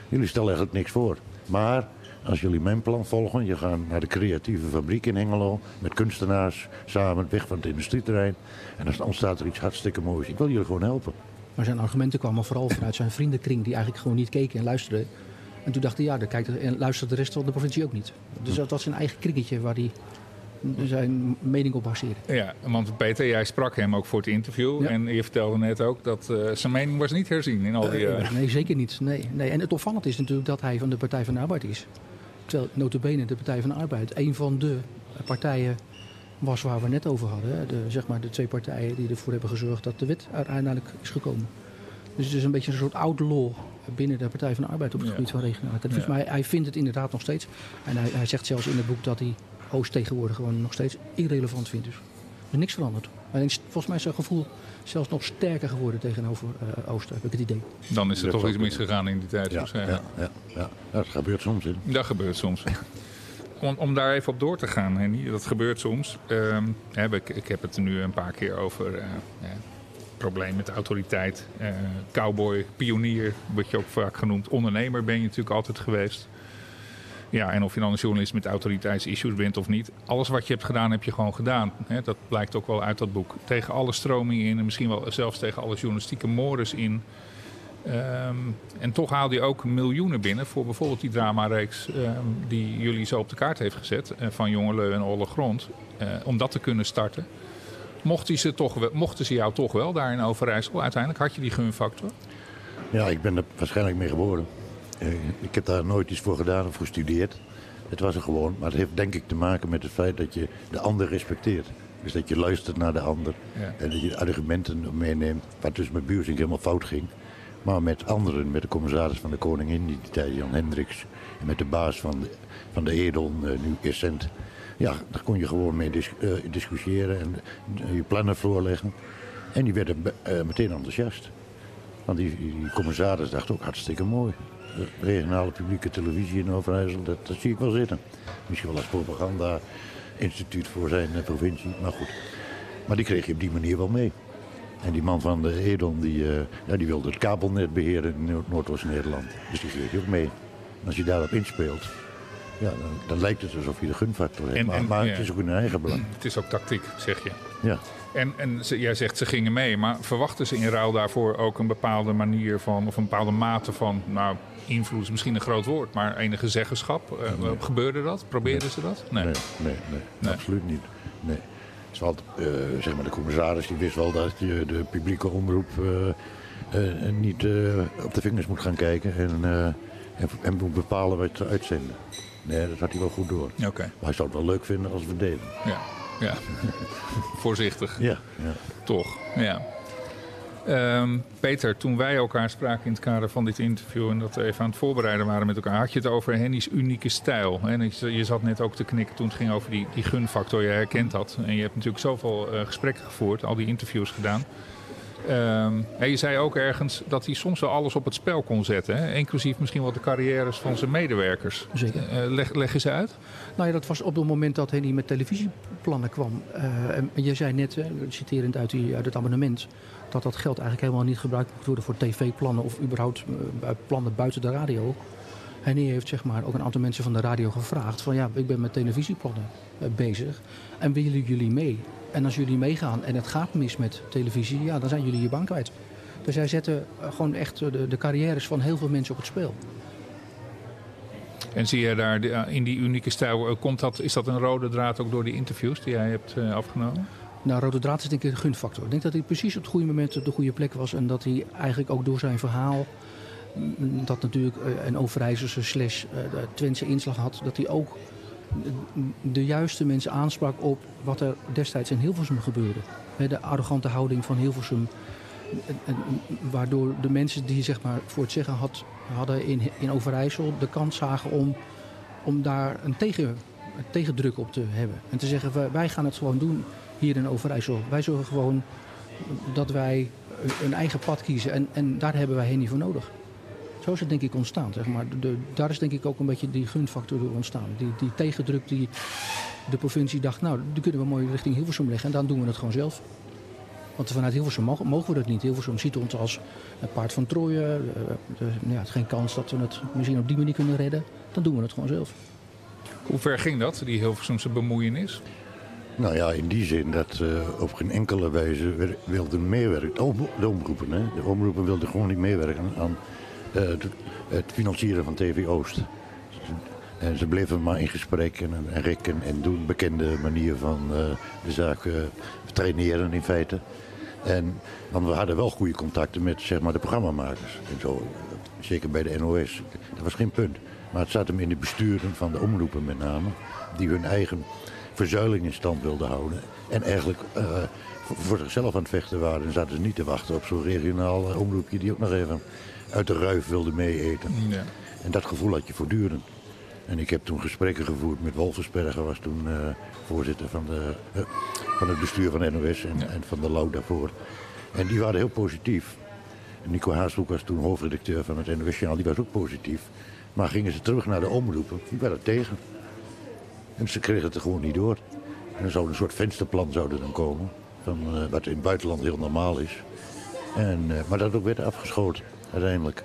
Jullie stellen eigenlijk niks voor. Maar als jullie mijn plan volgen, je gaat naar de creatieve fabriek in Hengelo met kunstenaars samen weg van het industrieterrein. En dan ontstaat er iets hartstikke moois. Ik wil jullie gewoon helpen. Maar zijn argumenten kwamen vooral vanuit zijn vriendenkring die eigenlijk gewoon niet keken en luisterden. En toen dacht hij, ja, dan kijkt en luistert de rest van de provincie ook niet. Dus dat was zijn eigen kringetje waar hij zijn mening op baseerde. Ja, want Peter, jij sprak hem ook voor het interview. Ja. En je vertelde net ook dat eh, zijn mening was niet herzien in al die Eh, jaren. nee, zeker niet. Nee, nee. En het opvallend is natuurlijk dat hij van de Partij van de Arbeid is. Terwijl notabene de Partij van de Arbeid een van de partijen was waar we net over hadden. De, zeg maar de twee partijen die ervoor hebben gezorgd dat de wet uiteindelijk is gekomen. Dus het is een beetje een soort outlaw binnen de Partij van de Arbeid op het Ja. gebied van regionaliteit. Ja. Maar hij, hij vindt het inderdaad nog steeds. En hij, hij zegt zelfs in het boek dat hij Oost tegenwoordig gewoon nog steeds irrelevant vindt. Dus er is niks veranderd. Volgens mij is zijn gevoel zelfs nog sterker geworden tegenover eh Oost, heb ik het idee. Dan is er Dat toch iets misgegaan in die tijd. Ja, ja, eh, ja, ja, ja. dat gebeurt soms. Hè. Dat gebeurt soms. Om, om daar even op door te gaan, Henny, dat gebeurt soms. Ehm, hè, ik, ik heb het nu een paar keer over. eh ja, probleem met autoriteit. eh, cowboy, pionier, word je ook vaak genoemd. Ondernemer ben je natuurlijk altijd geweest. Ja, en of je dan een journalist met autoriteitsissues bent of niet. Alles wat je hebt gedaan, heb je gewoon gedaan. Dat blijkt ook wel uit dat boek. Tegen alle stromingen in en misschien wel zelfs tegen alle journalistieke mores in. Ehm, en toch haalde je ook miljoenen binnen voor bijvoorbeeld die dramareeks ehm, die jullie zo op de kaart heeft gezet. eh, van Jongeleu en Olle Grond. eh, om dat te kunnen starten. Mochten ze, toch, mochten ze jou toch wel daar in Overijssel? Uiteindelijk had je die gunfactor. Ja, ik ben er waarschijnlijk mee geboren. Eh, ik heb daar nooit iets voor gedaan of gestudeerd. Het was er gewoon. Maar het heeft denk ik te maken met het feit dat je de ander respecteert. Dus dat je luistert naar de ander. Ja. En dat je argumenten meeneemt. Wat dus met Buursing helemaal fout ging. Maar met anderen, met de commissaris van de Koningin in die tijd, Jan Hendricks. En met de baas van de, van de Edel, eh, nu Essent. Ja, daar kon je gewoon mee dis- eh, discussiëren en je plannen voorleggen. En die werden meteen enthousiast. Want die, die commissaris dacht ook hartstikke mooi. Regionale publieke televisie in Overijssel, dat, dat zie ik wel zitten. Misschien wel als propaganda-instituut voor zijn eh, provincie, maar goed. Maar die kreeg je op die manier wel mee. En die man van de Edon, die, eh, ja, die wilde het kabelnet beheren in Noord- Noordoost-Nederland. Dus die kreeg je ook mee. En als je daarop inspeelt, ja, dan, dan lijkt het alsof je de gunfactor hebt. En- maar en- maar ja. het is ook in hun eigen belang. Het is ook tactiek, zeg je. Ja. En, en ze- jij zegt ze gingen mee, maar verwachten ze in ruil daarvoor ook een bepaalde manier van, of een bepaalde mate van, nou, invloed is misschien een groot woord, maar enige zeggenschap? Eh, Gebeurde dat? Probeerden ze dat? Nee, nee, nee, Nee. absoluut niet. Nee. Eh, zeg maar, de commissaris die wist wel dat je de publieke omroep eh, niet op de vingers moet gaan kijken en, en, en moet bepalen wat te uitzenden. Nee, dat had hij wel goed door. Oké, Maar hij zou het wel leuk vinden als we deden. ja. ja. Voorzichtig. Ja, ja. Toch, ja. Ehm, Peter, toen wij elkaar spraken in het kader van dit interview en dat we even aan het voorbereiden waren met elkaar, had je het over Henny's unieke stijl. En je zat net ook te knikken toen het ging over die, die gunfactor. Je herkent dat. En je hebt natuurlijk zoveel eh, gesprekken gevoerd, al die interviews gedaan. Ehm, en je zei ook ergens dat hij soms wel alles op het spel kon zetten. Hè? Inclusief misschien wel de carrières van zijn medewerkers. Zeker. Eh, leg, leg eens uit. Nou ja, dat was op het moment dat Henny met televisieplannen kwam. Eh, en je zei net, citerend uit, die, uit het abonnement, dat dat geld eigenlijk helemaal niet gebruikt moet worden voor tv-plannen of überhaupt eh, plannen buiten de radio. Henny heeft zeg maar ook een aantal mensen van de radio gevraagd van ja, ik ben met televisieplannen eh, bezig en willen jullie mee? En als jullie meegaan en het gaat mis met televisie, ja, dan zijn jullie je baan kwijt. Dus hij zette eh, gewoon echt de, de carrières van heel veel mensen op het spel. En zie je daar in die unieke stijl, komt dat, is dat een rode draad ook door die interviews die jij hebt afgenomen? Nou, Rode Draad is denk ik een gunfactor. Ik denk dat hij precies op het goede moment op de goede plek was. En dat hij eigenlijk ook door zijn verhaal, mm, dat natuurlijk eh, een Overijsselse slash eh, Twentse inslag had, dat hij ook de juiste mensen aansprak op wat er destijds in Hilversum gebeurde. De arrogante houding van Hilversum. En- en- Waardoor de mensen die zeg maar, voor het zeggen had, hadden in, in Overijssel de kans zagen om, om daar een, tegen, een tegendruk op te hebben. En te zeggen, wij gaan het gewoon doen hier in Overijssel. Wij zorgen gewoon dat wij een eigen pad kiezen. En, en daar hebben wij Henny voor nodig. Zo is het denk ik ontstaan. Zeg maar. de, daar is denk ik ook een beetje die gunfactor door ontstaan. Die, die tegendruk die de provincie dacht, nou, die kunnen we mooi richting Hilversum leggen. En dan doen we het gewoon zelf. Want vanuit Hilversum mogen, mogen we dat niet. Hilversum ziet ons als een paard van Troje. Eh, ja, het is geen kans dat we het misschien op die manier kunnen redden. Dan doen we het gewoon zelf. Hoe ver ging dat, die Hilversumse bemoeienis? Nou ja, in die zin dat uh, op geen enkele wijze wilden meewerken. De, om- de omroepen, hè. De omroepen wilden gewoon niet meewerken aan eh, het, financieren van TV Oost. En ze bleven maar in gesprek en, en rekken en doen bekende manier van eh, de zaak traineren in feite. En want we hadden wel goede contacten met zeg maar, de programmamakers en zo. Zeker bij de NOS. Dat was geen punt. Maar het zat hem in de besturen van de omroepen met name. Die hun eigen verzuiling in stand wilden houden. En eigenlijk eh, voor, zichzelf aan het vechten waren. En zaten ze niet te wachten op zo'n regionaal eh, omroepje die ook nog even uit de ruif wilde meeeten. Ja. En dat gevoel had je voortdurend. En ik heb toen gesprekken gevoerd met Wolfensberger, was toen eh, voorzitter van, de, van het bestuur van de NOS en, Ja. en van de Lau daarvoor. En die waren heel positief. En Nico Haasbroek was toen hoofdredacteur van het NOS-journaal, die was ook positief. Maar gingen ze terug naar de omroepen, die waren tegen. En ze kregen het er gewoon niet door. En er zou een soort vensterplan zouden dan komen, van, eh, wat in het buitenland heel normaal is. En, eh, maar dat ook werd afgeschoten, uiteindelijk.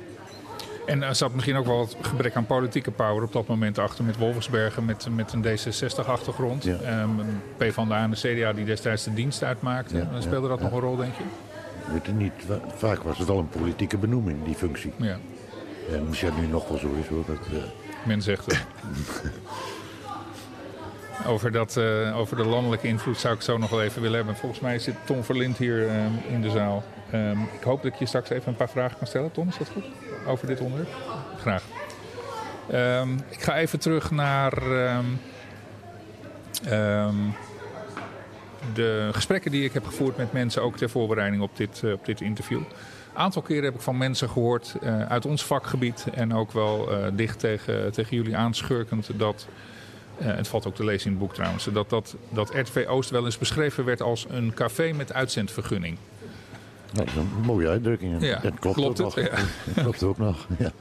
En er zat misschien ook wel wat gebrek aan politieke power op dat moment achter met Wolfsbergen met, met een D66-achtergrond. Ja. Ehm PvdA en de CDA die destijds de dienst uitmaakten. Ja, ja, Speelde dat nog een rol, denk je? Weet je niet, vaak was het wel een politieke benoeming, die functie. Ja, En misschien nu nog wel zo is hoor. Dat, eh, men zegt het. Over, dat, eh, over de landelijke invloed zou ik zo nog wel even willen hebben. Volgens mij zit Tom Verlind hier ehm, in de zaal. Ehm, ik hoop dat ik je straks even een paar vragen kan stellen. Tom, is dat goed? Over dit onderwerp? Graag. Ehm, ik ga even terug naar ehm, de gesprekken die ik heb gevoerd met mensen, ook ter voorbereiding op dit, eh, op dit interview. Een aantal keren heb ik van mensen gehoord eh, uit ons vakgebied en ook wel eh, dicht tegen, tegen jullie aanschurkend dat. Eh, het valt ook te lezen in het boek trouwens. Dat, dat, dat RTV Oost wel eens beschreven werd als een café met uitzendvergunning. dat is een mooie uitdrukking. Ja, dat klopt, klopt ook het? nog. Dat klopt ook nog. Ja.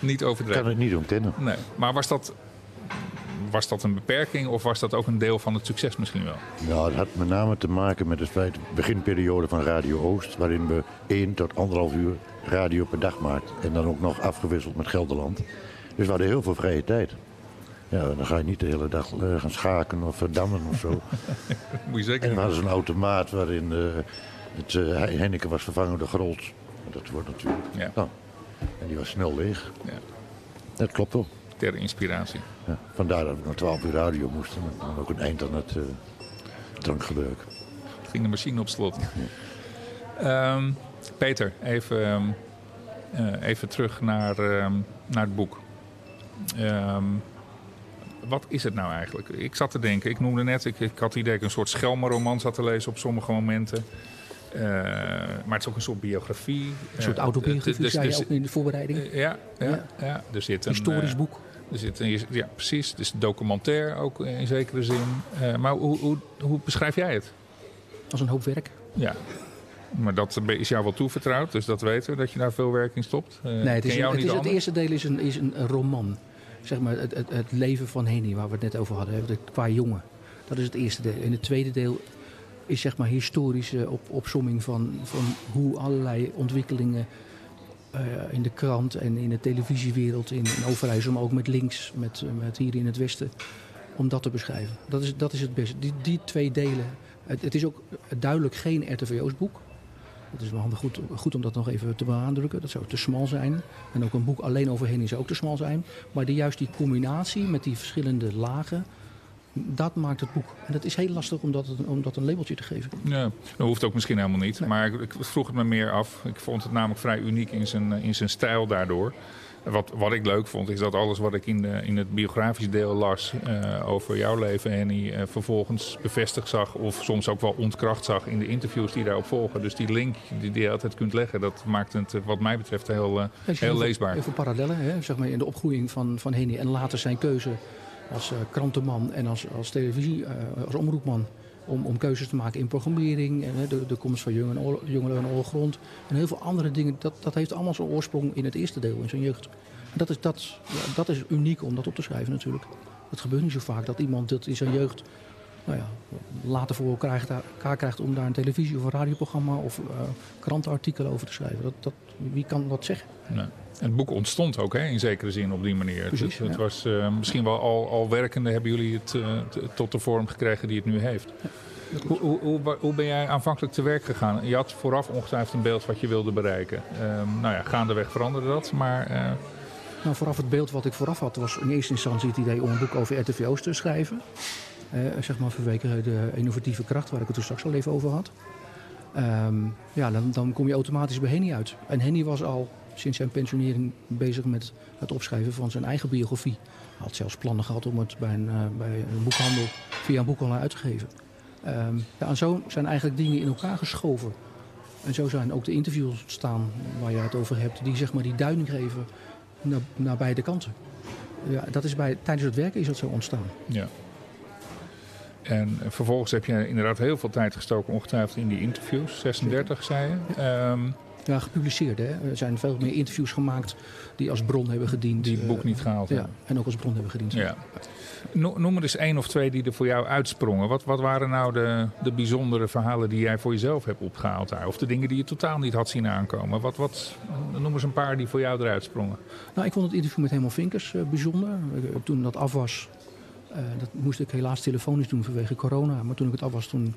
Niet Ik overdreven. kan het niet ontkennen. Nee. Maar was dat, was dat een beperking of was dat ook een deel van het succes misschien wel? Nou, het had met name te maken met het feit, beginperiode van Radio Oost, waarin we één tot anderhalf uur radio per dag maakten. En dan ook nog afgewisseld met Gelderland. Dus we hadden heel veel vrije tijd. Ja, dan ga je niet de hele dag eh, gaan schaken of verdammen of zo. Moet je zeker En niet. hadden zo'n automaat waarin eh, het eh, Henneke was vervangen door Grols. Dat wordt natuurlijk. Ja. Nou, en die was snel leeg. Ja. Dat klopt wel. Ter inspiratie. Ja, vandaar dat we nog 12 uur radio moesten. En dan ook een eind aan het eh, drankgebruik. ging de machine op slot. Ehm, Peter, even, ehm, eh, even terug naar, ehm, naar het boek. Wat is het nou eigenlijk? Ik zat te denken, ik noemde net, ik, ik had het idee dat ik een soort schelmenroman zat te lezen op sommige momenten. Eh, maar het is ook een soort biografie. Een soort Eh, autobiografie, dus- zei je dus- ook in de voorbereiding. eh, Ja, ja, ja. Ja. er zit een Historisch boek. Er zit een, ja, precies. Dus documentair ook in zekere zin. Maar hoe, hoe, hoe beschrijf jij het? Als een hoop werk. Ja. Maar dat is jou wel toevertrouwd, dus dat weten we, dat je daar veel werk in stopt. Nee, het, is een, het, is, het eerste deel is een, is een roman. Zeg maar het, het, het leven van Henny, waar we het net over hadden. Qua jongen. Dat is het eerste deel. En het tweede deel is zeg maar historische op, opsomming van, van hoe allerlei ontwikkelingen eh, in de krant en in de televisiewereld in, in Overijssel, maar ook met links, met, met hier in het westen, om dat te beschrijven. Dat is, dat is het beste. Die, die twee delen. Het is ook duidelijk geen RTVO's boek. Het is wel handig goed, goed om dat nog even te benadrukken. Dat zou te smal zijn. En ook een boek alleen over Henny zou ook te smal zijn. Maar die, juist die combinatie met die verschillende lagen, dat maakt het boek. En dat is heel lastig om dat, om dat een labeltje te geven. Ja, dat hoeft ook misschien helemaal niet. Maar ik, ik vroeg het me meer af. Ik vond het namelijk vrij uniek in zijn, in zijn stijl daardoor. Wat, wat ik leuk vond, is dat alles wat ik in, de, in het biografisch deel las eh, over jouw leven, Henny, eh, vervolgens bevestigd zag. Of soms ook wel ontkracht zag in de interviews die daarop volgen. Dus die link die, die je altijd kunt leggen, dat maakt het, eh, wat mij betreft, heel, eh, zijn heel leesbaar. Heel veel parallellen hè, zeg maar in de opgroeiing van, van Henny. En later zijn keuze als eh, krantenman en als, als televisie, eh, als omroepman. Om, om keuzes te maken in programmering. En, de, de komst van Jongeren Jongeren en Oorlogrond. En heel veel andere dingen. Dat, dat heeft allemaal zijn oorsprong in het eerste deel, in zijn jeugd. En dat is, dat, dat is uniek om dat op te schrijven natuurlijk. Het gebeurt niet zo vaak dat iemand dat in zijn jeugd nou ja, later voor elkaar krijgt, om daar een televisie- of een radioprogramma of uh, krantenartikelen over te schrijven. Dat, dat, wie kan dat zeggen? Nee. Het boek ontstond ook hè, in zekere zin op die manier. Precies, het, het was uh, misschien wel al, al werkende, hebben jullie het uh, tot de vorm gekregen die het nu heeft. Ja, hoe, hoe, hoe, hoe, ben jij aanvankelijk te werk gegaan? Je had vooraf ongetwijfeld een beeld wat je wilde bereiken. Um, nou ja, gaandeweg veranderde dat, maar... Uh... Nou, vooraf het beeld wat ik vooraf had was in eerste instantie het idee om een boek over RTVO's te schrijven. zeg maar vanwege de innovatieve kracht waar ik het er straks al even over had. Um, ja, dan, dan kom je automatisch bij Henny uit. En Henny was al sinds zijn pensionering bezig met het opschrijven van zijn eigen biografie. Hij had zelfs plannen gehad om het bij een, uh, bij een boekhandel via een boekhandel uit te geven. Um, ja, en zo zijn eigenlijk dingen in elkaar geschoven. En zo zijn ook de interviews ontstaan waar je het over hebt, die zeg maar die duiding geven naar, naar beide kanten. Ja, dat is bij, tijdens het werken is dat zo ontstaan. Ja. En vervolgens heb je inderdaad heel veel tijd gestoken, ongetwijfeld in die interviews. 36, zei je. Um, ja, gepubliceerd. Hè. Er zijn veel meer interviews gemaakt die als bron hebben gediend. Die het boek niet gehaald ja, en ook als bron hebben gediend. Ja. Noem er eens één of twee die er voor jou uitsprongen. Wat, wat waren nou de, de bijzondere verhalen die jij voor jezelf hebt opgehaald daar? Of de dingen die je totaal niet had zien aankomen? Wat, wat, noem eens een paar die voor jou eruit sprongen. Nou, ik vond het interview met Helemaal Vinkers uh, bijzonder. Toen dat af was, uh, dat moest ik helaas telefonisch doen vanwege corona. Maar toen ik het af was, toen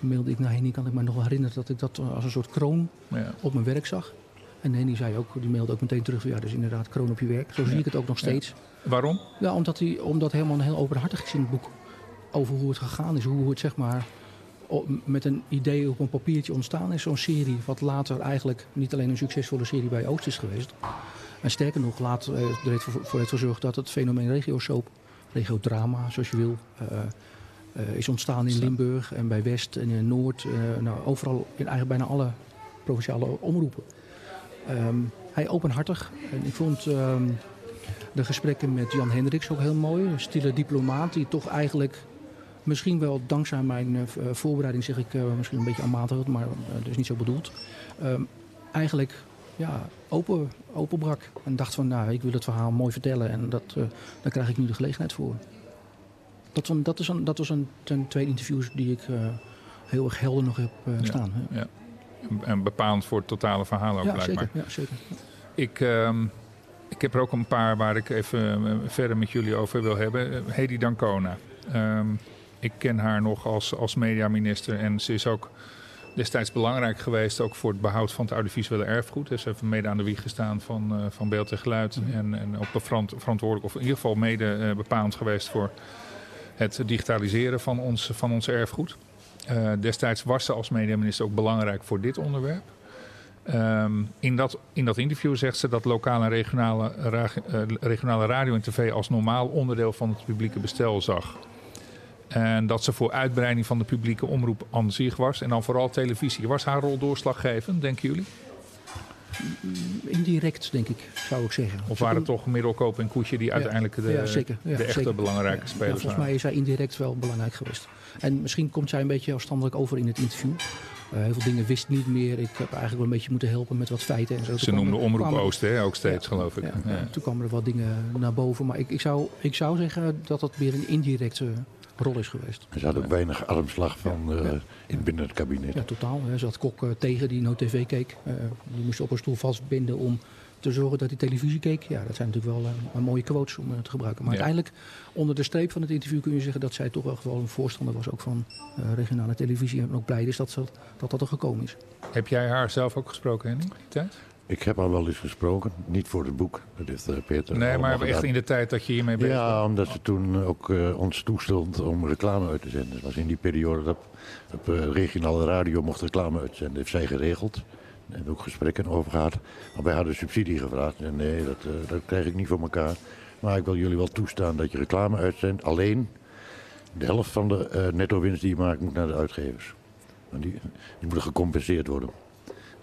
mailde ik naar Henny, kan ik me nog wel herinneren dat ik dat als een soort kroon ja. op mijn werk zag. En Henny zei ook, die mailde ook meteen terug, ja, dus inderdaad kroon op je werk. Zo zie ik het ook nog steeds. Ja. Waarom? Ja, omdat hij omdat helemaal heel openhartig is in het boek over hoe het gegaan is. Hoe het zeg maar met een idee op een papiertje ontstaan is. Zo'n serie wat later eigenlijk niet alleen een succesvolle serie bij Oost is geweest. En sterker nog, later er heeft voor heeft gezorgd dat het fenomeen regio soap, regio drama zoals je wil... Uh, is ontstaan in Limburg en bij West en in Noord. Uh, nou, overal in eigenlijk bijna alle provinciale omroepen. Um, hij openhartig. En ik vond um, de gesprekken met Jan Hendricks ook heel mooi. Een stille diplomaat die toch eigenlijk misschien wel dankzij mijn uh, voorbereiding zeg ik misschien een beetje aanmatigend, maar dat is niet zo bedoeld. Um, eigenlijk ja, open, openbrak en dacht van nou ik wil het verhaal mooi vertellen en dat, daar krijg ik nu de gelegenheid voor. Dat, is een, dat was een ten twee interviews die ik uh, heel erg helder nog heb uh, staan. Ja, ja. En bepalend voor het totale verhaal ook ja, blijkbaar. Zeker, ja, zeker. Ik, um, ik heb er ook een paar waar ik even uh, verder met jullie over wil hebben. Hedy Dancona. Um, ik ken haar nog als, als mediaminister en ze is ook destijds belangrijk geweest ook voor het behoud van het audiovisuele erfgoed. Dus ze heeft mede aan de wieg gestaan van, uh, van beeld en geluid. Mm -hmm. En, en ook verant verantwoordelijk, of in ieder geval mede uh, bepalend geweest voor het digitaliseren van ons, van ons erfgoed. Uh, destijds was ze als mediaminister ook belangrijk voor dit onderwerp. Um, in, dat, in dat interview zegt ze dat lokale en regionale, uh, regionale radio en tv als normaal onderdeel van het publieke bestel zag. En dat ze voor uitbreiding van de publieke omroep aan zich was. En dan vooral televisie. Was haar rol doorslaggevend, denken jullie? Indirect, denk ik, zou ik zeggen. Of waren het toch Middelkoop en Koetje die uiteindelijk de, ja, zeker. Ja, de echte zeker. belangrijke spelers volgens mij is zij indirect wel belangrijk geweest. En misschien komt zij een beetje afstandelijk over in het interview. Uh, heel veel dingen wist niet meer. Ik heb eigenlijk wel een beetje moeten helpen met wat feiten en zo. Ze noemde Omroep kwamen, Oost hè, ook steeds, ja, geloof ik. Ja, ja. Toen kwamen er wat dingen naar boven. Maar ik, ik, zou, ik zou zeggen dat dat meer een indirecte rol is geweest. Er zat ook weinig armslag van uh, in binnen het kabinet. Ja, totaal. Er zat Kok uh, tegen die no tv keek. Uh, die moest op een stoel vastbinden om te zorgen dat hij televisie keek. Ja, dat zijn natuurlijk wel uh, mooie quotes om uh, te gebruiken. Maar ja. uiteindelijk, onder de streep van het interview kun je zeggen dat zij toch wel gewoon een voorstander was ook van uh, regionale televisie. En ook blij is dat, ze, dat dat er gekomen is. Heb jij haar zelf ook gesproken, Henny, die tijd? Ik heb haar wel eens gesproken, niet voor het boek. Dat heeft uh, Peter. Nee, maar echt in de tijd dat je hiermee bezig Ja, was. omdat ze toen ook uh, ons toestond om reclame uit te zenden. Dat was in die periode dat op uh, regionale radio mocht reclame uitzenden. Dat heeft zij geregeld. En ook gesprekken over gehad. Maar wij hadden subsidie gevraagd. En nee, dat, uh, dat krijg ik niet voor elkaar. Maar ik wil jullie wel toestaan dat je reclame uitzendt. Alleen de helft van de uh, netto winst die je maakt moet naar de uitgevers. Die, die moeten gecompenseerd worden.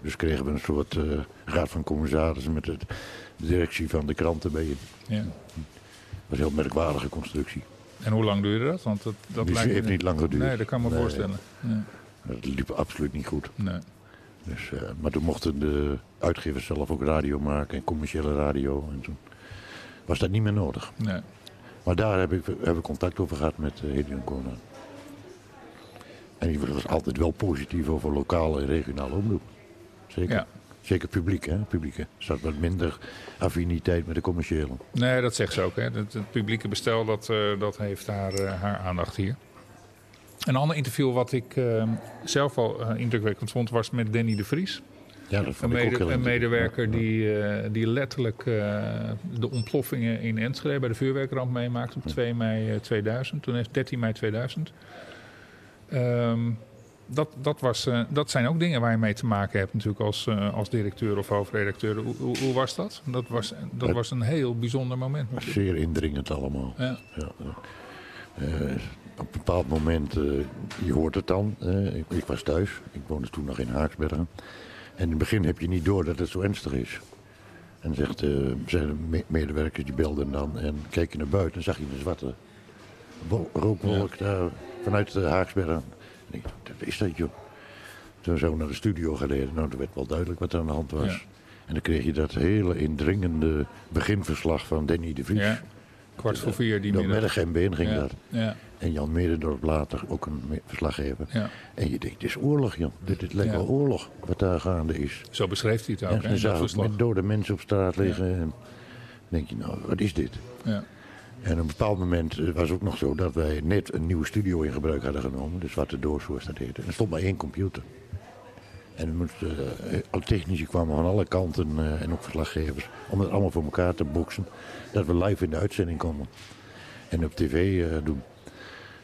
Dus kregen we een soort uh, raad van commissarissen met de directie van de kranten bij. Ja. Dat was een heel merkwaardige constructie. En hoe lang duurde dat? Want dat, dat dus lijkt heeft niet lang geduurd. Nee, dat kan me nee. voorstellen. Ja. Dat liep absoluut niet goed. Nee. Dus, uh, maar toen mochten de uitgevers zelf ook radio maken en commerciële radio. En toen was dat niet meer nodig. Nee. Maar daar heb ik, heb ik contact over gehad met uh, Hedy Kona. En die was altijd wel positief over lokale en regionale omroep. Zeker. Ja. Zeker publiek, hè? Publiek. Er zat wat minder affiniteit met de commerciële. Nee, dat zegt ze ook. Hè. Het, het publieke bestel dat, eh, dat heeft haar, eh, haar aandacht hier. Een ander interview wat ik eh, zelf al eh, indrukwekkend vond was met Danny de Vries. Ja, dat Een, vond ik ook een medewerker die, die letterlijk de ontploffingen in Enschede bij de vuurwerkramp meemaakte op 2 mei eh, 2000. Toen heeft 13 mei 2000. Ehm, dat, dat, was, eh, dat zijn ook dingen waar je mee te maken hebt natuurlijk als, eh, als directeur of hoofdredacteur. Hoe, hoe, hoe was dat? Dat was, dat was een heel bijzonder moment. Ja. Zeer indringend allemaal. Ja, Ja, ja. Eh, op een bepaald moment, je hoort het dan. ik, ik was thuis, ik woonde toen nog in Haaksbergen. En in het begin heb je niet door dat het zo ernstig is. En zegt, zijn de me- medewerkers die belden dan en keek je naar buiten en zag je een zwarte wo- rookwolk daar vanuit de Haaksbergen. Wat is dat joh? Toen zijn we naar de studio gereden. Nou, toen werd wel duidelijk wat er aan de hand was. Ja. En dan kreeg je dat hele indringende beginverslag van Danny de Vries. ja. kwart voor vier die Door middag. Been ging ja. dat. Ja, En Jan Medendorp later ook een verslaggever. ja. En je denkt, dit is oorlog, joh. Dit, Ja. wel oorlog, wat daar gaande is. Zo beschreef hij het ook. En dan dat zag ik verslag. met dode mensen op straat liggen. En denk je, nou, wat is dit? Ja. En op een bepaald moment eh, was het ook nog zo dat wij net een nieuwe studio in gebruik hadden genomen. De Zwarte Doos, zoals dat heette. En er stond maar één computer. En er eh, alle technici kwamen van alle kanten eh, en ook verslaggevers. Om het allemaal voor elkaar te boksen. Dat we live in de uitzending komen. En op tv doen.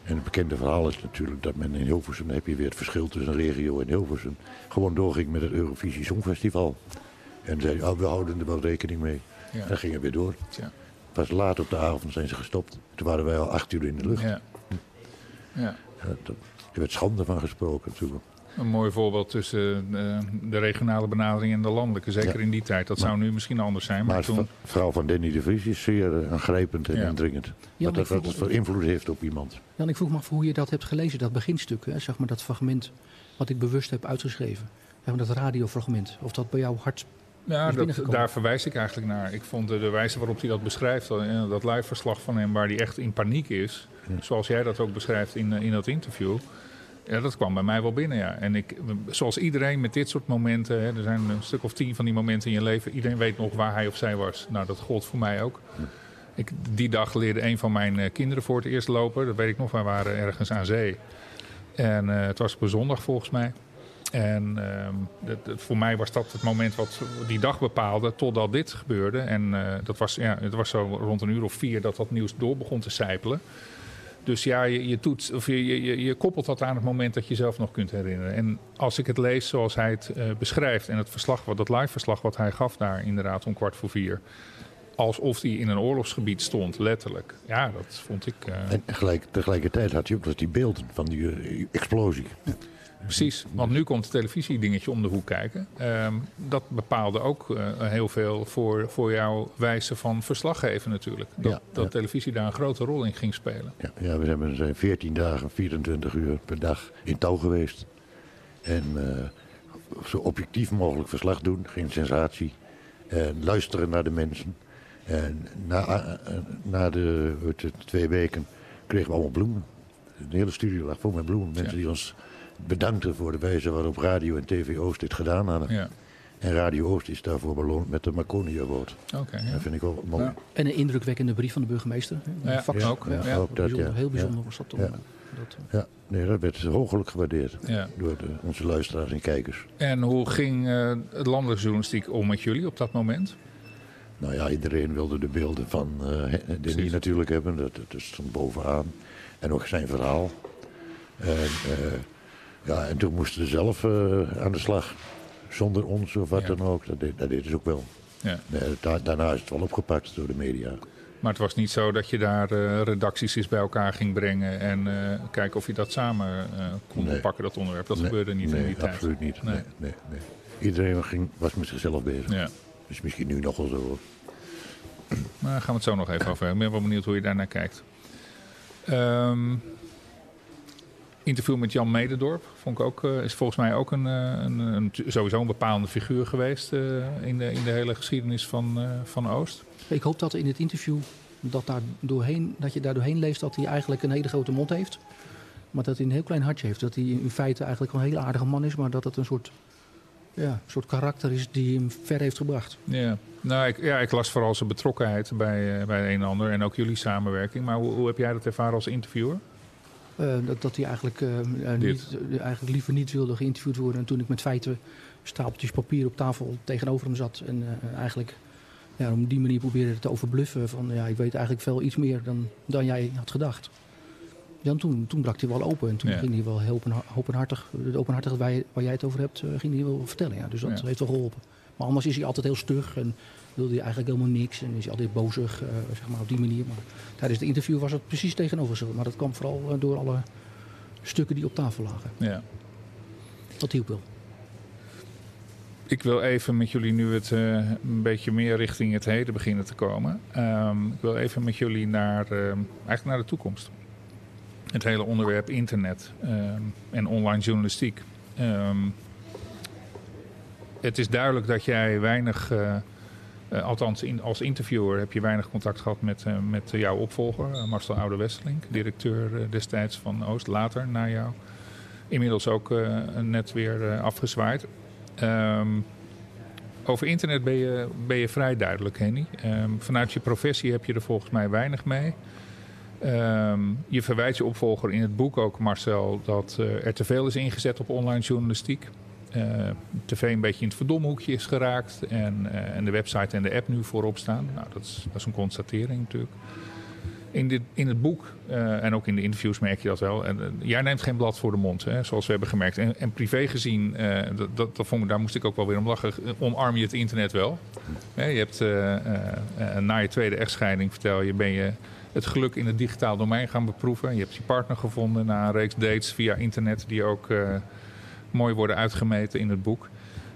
En het bekende verhaal is natuurlijk dat men in Hilversum, dan heb je weer het verschil tussen regio en Hilversum, gewoon doorging met het Eurovisie Songfestival. En zei, oh, we houden er wel rekening mee. Ja. En dan ging het weer door. Tja. Pas laat op de avond zijn ze gestopt. Toen waren wij al acht uur in de lucht. Ja. Ja. Er werd schande van gesproken natuurlijk. Een mooi voorbeeld tussen eh, de regionale benadering en de landelijke. Zeker Ja. in die tijd. Dat zou nu misschien anders zijn. Maar, Maar toen... de vrouw van Danny de Vries is zeer eh, aangrijpend en Ja. indringend. Ja, wat dat, voor invloed heeft op iemand. Ja, en ik vroeg me af hoe je dat hebt gelezen, dat beginstuk, hè, zeg maar dat fragment wat ik bewust heb uitgeschreven. Zeg maar dat radiofragment, of dat bij jou hard... Ja, dat, binnengekomen. daar verwijs ik eigenlijk naar. Ik vond de, de wijze waarop hij dat beschrijft, eh, dat live verslag van hem, waar hij echt in paniek is, zoals jij dat ook beschrijft in, eh, in dat interview. Ja, dat kwam bij mij wel binnen, ja. En ik, zoals iedereen met dit soort momenten, hè, er zijn een stuk of tien van die momenten in je leven, iedereen weet nog waar hij of zij was. Nou, dat gold voor mij ook. Ik, die dag leerde een van mijn eh, kinderen voor het eerst lopen. Dat weet ik nog, wij waren ergens aan zee. En eh, het was op een zondag volgens mij. En ehm, dat, dat- voor mij was dat het moment wat die dag bepaalde totdat dit gebeurde. En eh, dat was, ja, het was zo rond een uur of vier dat dat nieuws door begon te sijpelen. Dus ja, je, je, toet, of je, je, je- je koppelt dat aan het moment dat je jezelf nog kunt herinneren. En als ik het lees zoals hij het eh, beschrijft en het verslag, wat, dat live verslag wat hij gaf daar inderdaad om kwart voor vier. Alsof hij in een oorlogsgebied stond, letterlijk. Ja, dat vond ik... eh, En gelijk, tegelijkertijd had hij ook nog die beelden van die explosie. Precies, want nu komt het televisiedingetje om de hoek kijken. Ehm, dat bepaalde ook eh, heel veel voor, voor jouw wijze van verslaggeven natuurlijk. Dat, Ja, dat ja. zo daar een grote rol in ging spelen. Ja, ja we zijn 14 dagen, 24 uur per dag in touw geweest. En eh, zo objectief mogelijk verslag doen, geen sensatie. En luisteren naar de mensen. En na, eh, na de, het, twee weken kregen we allemaal bloemen. De hele studio lag vol met bloemen. Mensen die ons bedankten voor de wijze waarop Radio en TV Oost dit gedaan hadden. Ja, En Radio Oost is daarvoor beloond met de Marconi Award. oké. ja. Dat vind ik wel mooi. Ja. En een indrukwekkende brief van de burgemeester. hè, Ja, ook, ja. ook dat, bijzonder. Heel Ja. bijzonder was dat toch. Ja. Dat, eh, Ja, nee, dat werd hoogelijk gewaardeerd Ja. door de, onze luisteraars en kijkers. En hoe ging eh het landelijke journalistiek om met jullie op dat moment? Nou ja, iedereen wilde de beelden van eh Denny Precies. natuurlijk hebben. Dat, dat stond bovenaan. En ook zijn verhaal. En, eh, ja, en toen moesten ze zelf eh, aan de slag. Zonder ons of wat Ja. dan ook. Dat, deed, dat deden ze ook wel. Ja. Da- daarna is het wel opgepakt door de media. Maar het was niet zo dat je daar eh, redacties eens bij elkaar ging brengen en eh, kijken of je dat samen kon Nee. pakken, dat onderwerp. Dat Nee, gebeurde niet nee, in die tijd. absoluut niet. Nee. Nee. Iedereen ging, was met zichzelf bezig. Ja. Is misschien nu nog wel zo. Maar daar gaan we het zo nog even over hebben. Ik ben wel benieuwd hoe je daarnaar kijkt. Ehm, interview met Jan Mededorp vond ik ook, eh, is volgens mij ook een, eh, een, een, sowieso een bepalende figuur geweest eh, in, de, in de hele geschiedenis van, van Oost. Ik hoop dat in het interview dat, daar doorheen, dat je daar doorheen leest dat hij eigenlijk een hele grote mond heeft. Maar dat hij een heel klein hartje heeft. Dat hij in feite eigenlijk een hele aardige man is, maar dat het een soort, ja, soort karakter is die hem ver heeft gebracht. Ja, nou, ik, ja, ik las vooral zijn betrokkenheid bij, bij een en ander en ook jullie samenwerking. Maar hoe, hoe heb jij dat ervaren als interviewer? Uh, dat, dat hij eigenlijk, uh, niet, eigenlijk liever niet wilde geïnterviewd worden. En toen ik met feiten stapeltjes papier op tafel tegenover hem zat en eigenlijk ja, op die manier probeerde te overbluffen van ja, ik weet eigenlijk veel iets meer dan, dan jij had gedacht. Ja, toen, toen brak hij wel open en toen Ja. ging hij wel heel open, openhartig, de openhartigheid waar, jij het over hebt, eh, ging hij wel vertellen. Ja. Dus dat Ja. heeft wel geholpen. Maar anders is hij altijd heel stug en wilde hij eigenlijk helemaal niks en is hij altijd bozig, eh, zeg maar op die manier. Maar tijdens de interview was het precies tegenovergesteld. Maar dat kwam vooral eh, door alle stukken die op tafel lagen. Ja. Dat hielp wel. Ik wil even met jullie nu het eh, een beetje meer richting het heden beginnen te komen. Ehm, ik wil even met jullie naar, ehm, eigenlijk naar de toekomst. Het hele onderwerp internet ehm, en online journalistiek. Het is duidelijk dat jij weinig, eh, althans in, als interviewer heb je weinig contact gehad met, eh, met jouw opvolger, eh, Marcel Oude-Westerlink, directeur destijds van Oost, later na jou. Inmiddels ook net weer afgezwaaid. Ehm, over internet ben je, ben je vrij duidelijk, Henny. Ehm, vanuit je professie heb je er volgens mij weinig mee. Ehm, je verwijt je opvolger in het boek ook, Marcel, dat er te veel is ingezet op online journalistiek. Eh tv een beetje in het verdomhoekje is geraakt en, eh, en de website en de app nu voorop staan. Nou, dat is, dat is een constatering natuurlijk. In, dit, in het boek eh, en ook in de interviews merk je dat wel. En, jij neemt geen blad voor de mond, hè, zoals we hebben gemerkt. En, privé gezien, dat, dat, vond daar moest ik ook wel weer om lachen, omarm je het internet wel. Je hebt na je tweede echtscheiding, vertel je, ben je het geluk in het digitaal domein gaan beproeven. Je hebt je partner gevonden na een reeks dates via internet die ook mooi worden uitgemeten in het boek.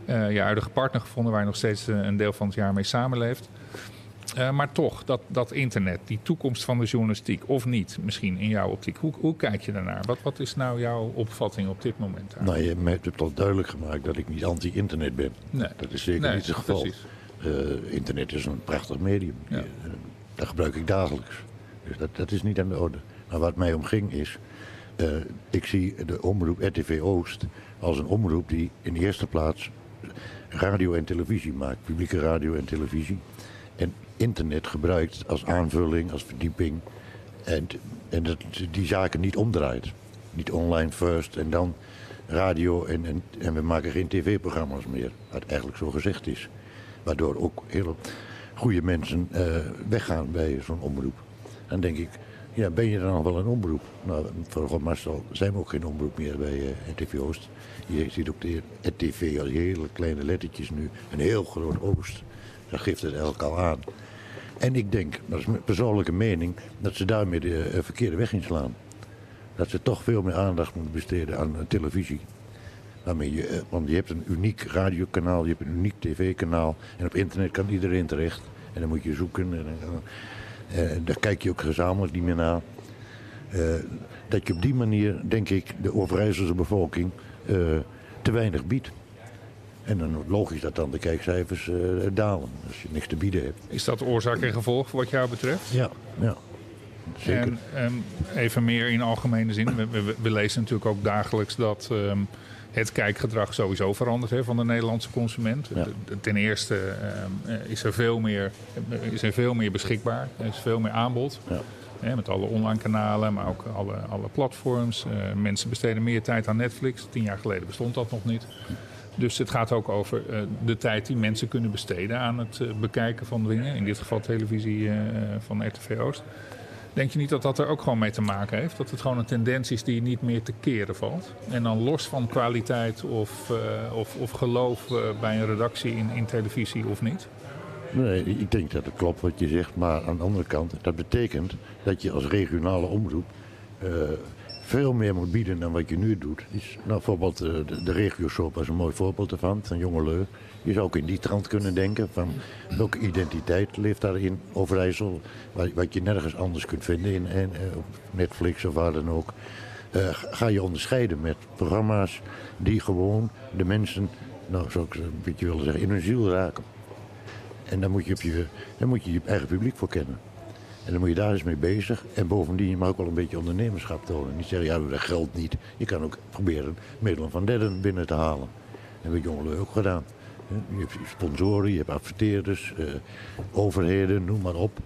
Eh, je huidige partner gevonden waar je nog steeds eh, een deel van het jaar mee samenleeft. Eh, maar toch, dat, dat internet, die toekomst van de journalistiek, of niet, misschien in jouw optiek. Hoe, hoe kijk je daarnaar? Wat, wat is nou jouw opvatting op dit moment? daar? Nou, je hebt al duidelijk gemaakt dat ik niet anti-internet ben. Nee. Dat is zeker Nee, niet het geval. internet is een prachtig medium. Ja. Dat gebruik ik dagelijks. Dus dat, dat is niet aan de orde. Maar wat mij omging is, ik zie de omroep RTV Oost als een omroep die in de eerste plaats radio en televisie maakt. Publieke radio en televisie. En internet gebruikt als aanvulling, als verdieping. En, en dat die zaken niet omdraait. Niet online first en dan radio en, en, en we maken geen tv-programma's meer. Wat eigenlijk zo gezegd is. Waardoor ook heel goede mensen eh, weggaan bij zo'n omroep. Dan denk ik, ja, ben je dan nog wel een omroep? Nou, volgens Marcel zijn we ook geen omroep meer bij eh RTV Oost. Je ziet ook de RTV als hele kleine lettertjes nu. Een heel groot Oost. Dat geeft het elk al aan. En ik denk, dat is mijn persoonlijke mening, dat ze daarmee de eh, verkeerde weg inslaan. Dat ze toch veel meer aandacht moeten besteden aan eh, televisie. Waarmee je, want je hebt een uniek radiokanaal, je hebt een uniek tv-kanaal. En op internet kan iedereen terecht. En dan moet je zoeken. En, daar kijk je ook gezamenlijk niet meer naar. Eh, dat je op die manier, denk ik, de Overijsselse bevolking eh, te weinig biedt. En dan logisch dat dan de kijkcijfers eh, dalen. Als je niks te bieden hebt. Is dat oorzaak en gevolg wat jou betreft? Ja, ja. Zeker. En ehm, even meer in algemene zin. We, we, we lezen natuurlijk ook dagelijks dat ehm, het kijkgedrag sowieso verandert hè, van de Nederlandse consument. Ja. Ten eerste ehm, eh, is, er veel meer, eh, is er veel meer beschikbaar. Er is veel meer aanbod. Ja. Hè, met alle online kanalen, maar ook alle, alle platforms. Eh, mensen besteden meer tijd aan Netflix. Tien jaar geleden bestond dat nog niet. Dus het gaat ook over de tijd die mensen kunnen besteden aan het bekijken van dingen. In dit geval televisie van RTV Oost. Denk je niet dat dat er ook gewoon mee te maken heeft? Dat het gewoon een tendens is die niet meer te keren valt? En dan los van kwaliteit of, eh, of, of geloof eh, bij een redactie in, in televisie of niet? Nee, ik denk dat het klopt wat je zegt. Maar aan de andere kant, dat betekent dat je als regionale omroep eh, veel meer moet bieden dan wat je nu doet. Is, nou, bijvoorbeeld de, de regio-soap was een mooi voorbeeld ervan, van Jongeleu. Je zou ook in die trant kunnen denken van welke identiteit leeft daar in Overijssel, wat, je nergens anders kunt vinden in, eh, op Netflix of waar dan ook. Eh, ga je onderscheiden met programma's die gewoon de mensen, nou zou ik een beetje willen zeggen, in hun ziel raken. En daar moet je, op je, daar moet je je eigen publiek voor kennen. En dan moet je daar eens mee bezig. En bovendien, je mag ook wel een beetje ondernemerschap tonen. Niet zeggen, ja, dat geldt niet. Je kan ook proberen middelen van derden binnen te halen. Dat hebben jongelui ook gedaan. Je hebt sponsoren, je hebt adverteerders, eh, overheden, noem maar op.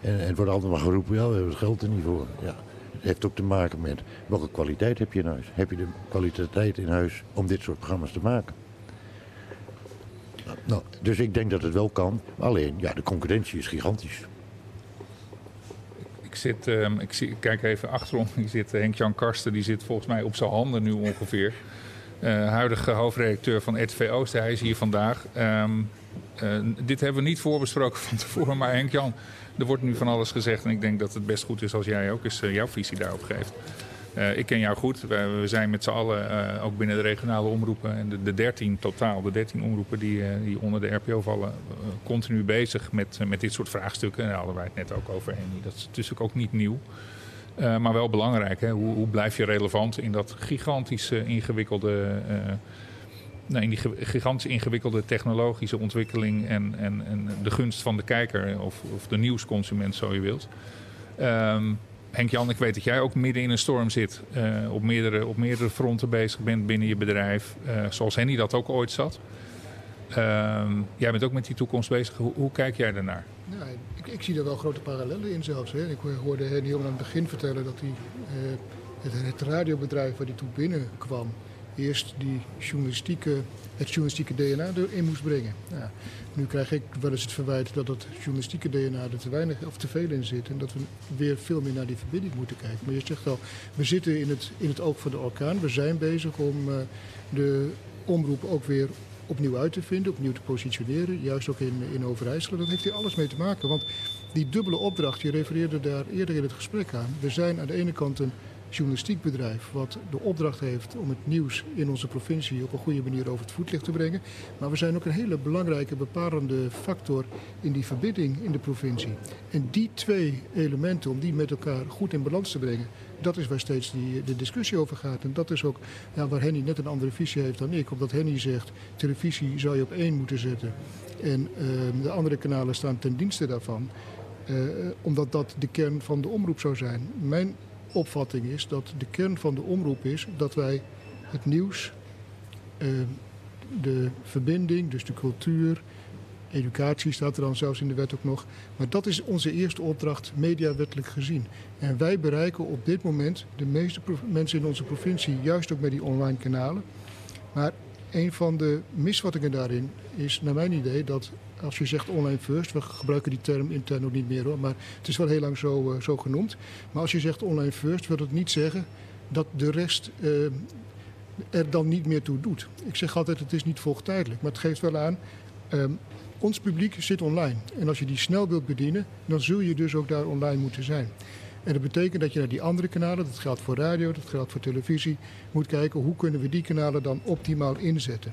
En, het wordt altijd maar geroepen, ja, we hebben het geld er niet voor. Ja, het heeft ook te maken met welke kwaliteit heb je in huis. Heb je de kwaliteit in huis om dit soort programma's te maken? Nou, dus ik denk dat het wel kan. Alleen, ja, de concurrentie is gigantisch. Ik, zit, ehm, ik, zie, kijk even achterom. Hier zit eh, Henk-Jan Karsten, die zit volgens mij op zijn handen nu ongeveer. Eh, huidige hoofdredacteur van RTV Oost. Hij is hier vandaag. Ehm, eh, dit hebben we niet voorbesproken van tevoren, maar Henk-Jan, er wordt nu van alles gezegd. En ik denk dat het best goed is als jij ook eens jouw visie daarop geeft. Ik ken jou goed. We, zijn met z'n allen ook binnen de regionale omroepen en de, de 13 totaal, de 13 omroepen die, die onder de RPO vallen, continu bezig met, met dit soort vraagstukken. En daar hadden wij het net ook over. En dat is natuurlijk ook niet nieuw. Maar wel belangrijk. Hè? Hoe, hoe, blijf je relevant in dat gigantisch ingewikkelde. Nou, in die gigantisch ingewikkelde technologische ontwikkeling en, en, en de gunst van de kijker of, of de nieuwsconsument, zo je wilt. Um, Henk-Jan, ik weet dat jij ook midden in een storm zit. Op, meerdere, op meerdere fronten bezig bent binnen je bedrijf. Zoals Henny dat ook ooit zat. Uh, jij bent ook met die toekomst bezig. Hoe, hoe kijk jij daarnaar? Ik, ik, zie daar wel grote parallellen in zelfs. Hè. Ik hoorde Henny aan het begin vertellen dat hij het, het, radiobedrijf waar hij toen binnenkwam... eerst die journalistieke, het journalistieke DNA erin moest brengen. Nu krijg ik wel eens het verwijt dat het journalistieke DNA er te weinig of te veel in zit. En dat we weer veel meer naar die verbinding moeten kijken. Maar je zegt al, we zitten in het, in het oog van de orkaan. We zijn bezig om uh, de omroep ook weer opnieuw uit te vinden, opnieuw te positioneren. Juist ook in, in Overijssel. Dat heeft hier alles mee te maken. Want die dubbele opdracht, je refereerde daar eerder in het gesprek aan. We zijn aan de ene kant een journalistiek bedrijf wat de opdracht heeft om het nieuws in onze provincie op een goede manier over het voetlicht te brengen. Maar we zijn ook een hele belangrijke bepalende factor in die verbinding in de provincie. En die twee elementen, om die met elkaar goed in balans te brengen, dat is waar steeds die, de discussie over gaat. En dat is ook ja, waar Henny net een andere visie heeft dan ik. Omdat Henny zegt, televisie zou je op één moeten zetten. En uh, de andere kanalen staan ten dienste daarvan. Uh, omdat dat de kern van de omroep zou zijn. Mijn opvatting is dat de kern van de omroep is dat wij het nieuws, uh, de verbinding, dus de cultuur, educatie staat er dan zelfs in de wet ook nog. Maar dat is onze eerste opdracht, mediawettelijk gezien. En wij bereiken op dit moment de meeste mensen in onze provincie, juist ook met die online kanalen. Maar een van de misvattingen daarin is, naar mijn idee, dat als je zegt online first, we gebruiken die term intern ook niet meer hoor, maar het is wel heel lang zo, uh, zo genoemd. Maar als je zegt online first, wil dat niet zeggen dat de rest uh, er dan niet meer toe doet. Ik zeg altijd, het is niet volgtijdelijk, maar het geeft wel aan, um, ons publiek zit online. En als je die snel wilt bedienen, dan zul je dus ook daar online moeten zijn. En dat betekent dat je naar die andere kanalen, dat geldt voor radio, dat geldt voor televisie, moet kijken hoe kunnen we die kanalen dan optimaal inzetten.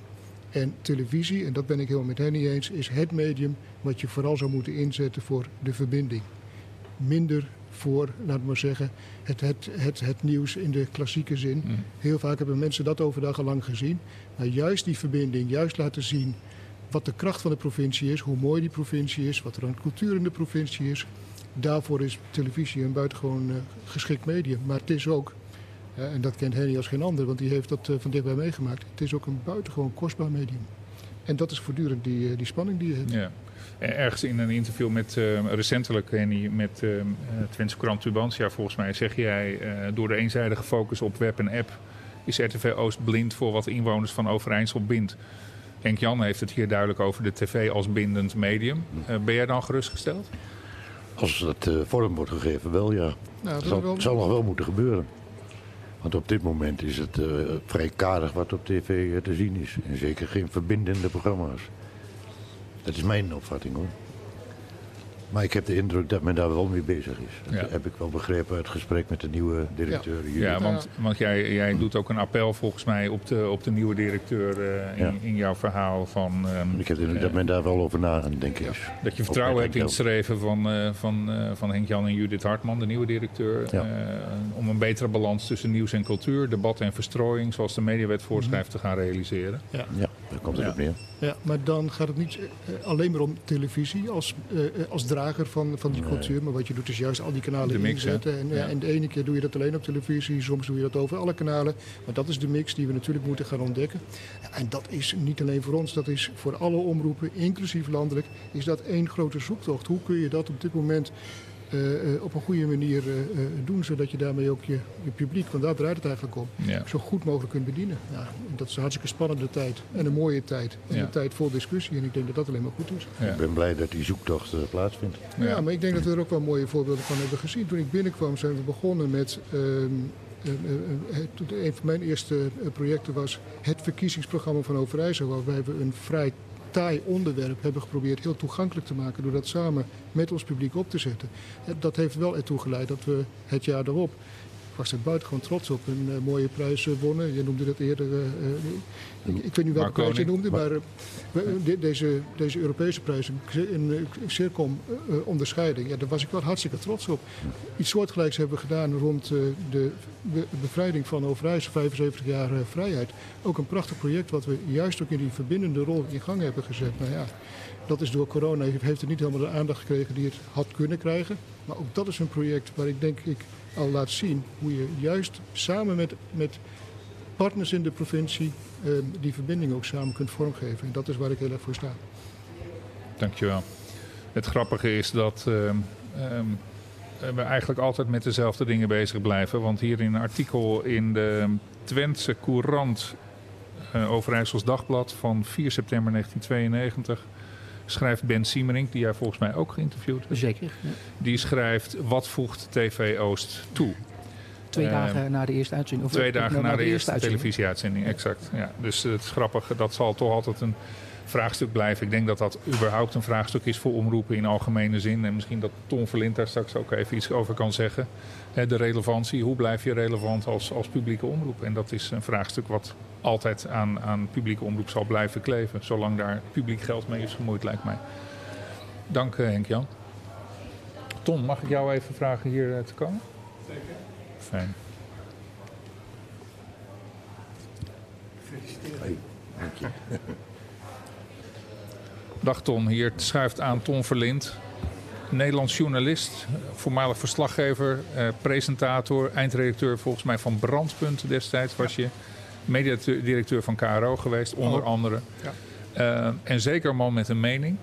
En televisie, en dat ben ik helemaal met Henny eens, is het medium wat je vooral zou moeten inzetten voor de verbinding. Minder voor, we maar zeggen, het, het, het, het nieuws in de klassieke zin. Mm. Heel vaak hebben mensen dat overdag al lang gezien. Maar juist die verbinding, juist laten zien wat de kracht van de provincie is, hoe mooi die provincie is, wat er aan cultuur in de provincie is. Daarvoor is televisie een buitengewoon uh, geschikt medium. Maar het is ook en dat kent Henny als geen ander, want die heeft dat uh, van dichtbij meegemaakt. Het is ook een buitengewoon kostbaar medium. En dat is voortdurend die, uh, die spanning die je hebt. Ja. Ergens in een interview met, recentelijk, Henny, met uh, Twentse Krant Tubantia volgens mij, zeg jij... door de eenzijdige focus op web en app is RTV Oost blind voor wat inwoners van Overijssel bindt. Henk Jan heeft het hier duidelijk over de tv als bindend medium. ben jij dan gerustgesteld? Als het vorm wordt gegeven, wel ja. Nou, dat zal, wel... zal nog wel moeten gebeuren. Want op dit moment is het uh, vrij karig wat op tv te zien is. En zeker geen verbindende programma's. Dat is mijn opvatting hoor. Maar ik heb de indruk dat men daar wel mee bezig is. Dat ja. heb ik wel begrepen uit het gesprek met de nieuwe directeur. Ja, ja want, want jij, jij doet ook een appel volgens mij op de, op de nieuwe directeur uh, in, ja. in, jouw verhaal. Van, um, ik heb de indruk uh, dat men daar wel over na aan denken is. Dat je vertrouwen hebt in het schreven van, uh, van, van Henk-Jan en Judith Hartman, de nieuwe directeur. om een betere balans tussen nieuws en cultuur, debat en verstrooiing, zoals de mediawet voorschrijft, te gaan realiseren. Ja, daar komt het op neer. Ja, maar dan gaat het niet alleen maar om televisie als, als draad drager van, van die Nee. cultuur. Maar wat je doet is juist al die kanalen De mix, inzetten. En, ja, Ja. en de ene keer doe je dat alleen op televisie, soms doe je dat over alle kanalen. Maar dat is de mix die we natuurlijk moeten gaan ontdekken. En dat is niet alleen voor ons, dat is voor alle omroepen, inclusief landelijk, is dat één grote zoektocht. Hoe kun je dat op dit moment eh, eh, op een goede manier eh, eh, doen, zodat je daarmee ook je, je publiek, want daar draait het eigenlijk om, Ja. zo goed mogelijk kunt bedienen. Ja, dat is een hartstikke spannende tijd en een mooie tijd. En Ja. een tijd vol discussie en ik denk dat dat alleen maar goed is. Ja. Ik ben blij dat die zoektocht eh, plaatsvindt. Ja. Ja. maar ik denk dat we er ook wel mooie voorbeelden van hebben gezien. Toen ik binnenkwam zijn we begonnen met... ehm, eh, eh, eh, het- een van mijn eerste projecten was het verkiezingsprogramma van Overijssel... waarbij we een vrij taai onderwerp hebben geprobeerd heel toegankelijk te maken... door dat samen met ons publiek op te zetten. Dat heeft wel ertoe geleid dat we het jaar daarop... Ik was er buitengewoon trots op. Een eh, mooie prijs eh, wonnen. Je noemde dat eerder. eh, eh, ik, ik weet niet welke prijs je noemde, maar de- deze, deze Europese prijs, een, circom eh, onderscheiding, ja, daar was ik wel hartstikke trots op. Iets soortgelijks hebben we gedaan rond de be- bevrijding van Overijssel, 75 jaar vrijheid. Ook een prachtig project wat we juist ook in die verbindende rol in gang hebben gezet. Nou ja, dat is door corona, heeft het niet helemaal de aandacht gekregen die het had kunnen krijgen. Maar ook dat is een project waar ik denk ik al laat zien hoe je juist samen met, met partners in de provincie eh, die verbinding ook samen kunt vormgeven. En dat is waar ik heel erg voor sta. Dankjewel. Het grappige is dat ehm, ehm, we eigenlijk altijd met dezelfde dingen bezig blijven. Want hier in een artikel in de Twentse Courant, eh Overijssels Dagblad van 4 september 1992, schrijft Ben Siemerink, die jij volgens mij ook geïnterviewd hebt. Zeker. ja. Die schrijft, wat voegt TV Oost toe? Twee Eh, dagen na de eerste uitzending. Of, Twee eh, dagen na de eerste uitzending. televisieuitzending, exact. Ja, dus het is grappig, dat zal toch altijd een vraagstuk blijven. Ik denk dat dat überhaupt een vraagstuk is voor omroepen in algemene zin. En misschien dat Tom Verlind daar straks ook even iets over kan zeggen. Hè, De relevantie, hoe blijf je relevant als, als publieke omroep? En dat is een vraagstuk wat altijd aan, aan publieke omroep zal blijven kleven. Zolang daar publiek geld mee is gemoeid, lijkt mij. Dank eh, Henk-Jan. Tom, mag ik jou even vragen hier eh, te komen? Zeker. Fijn. Hey, dank je. Dag Ton, hier schuift aan Ton Verlind. Nederlands journalist, voormalig verslaggever, eh, presentator, eindredacteur volgens mij van Brandpunt destijds was je. Mediadirecteur van KRO geweest, onder Oh. andere. Ja. Eh, en zeker een man met een mening.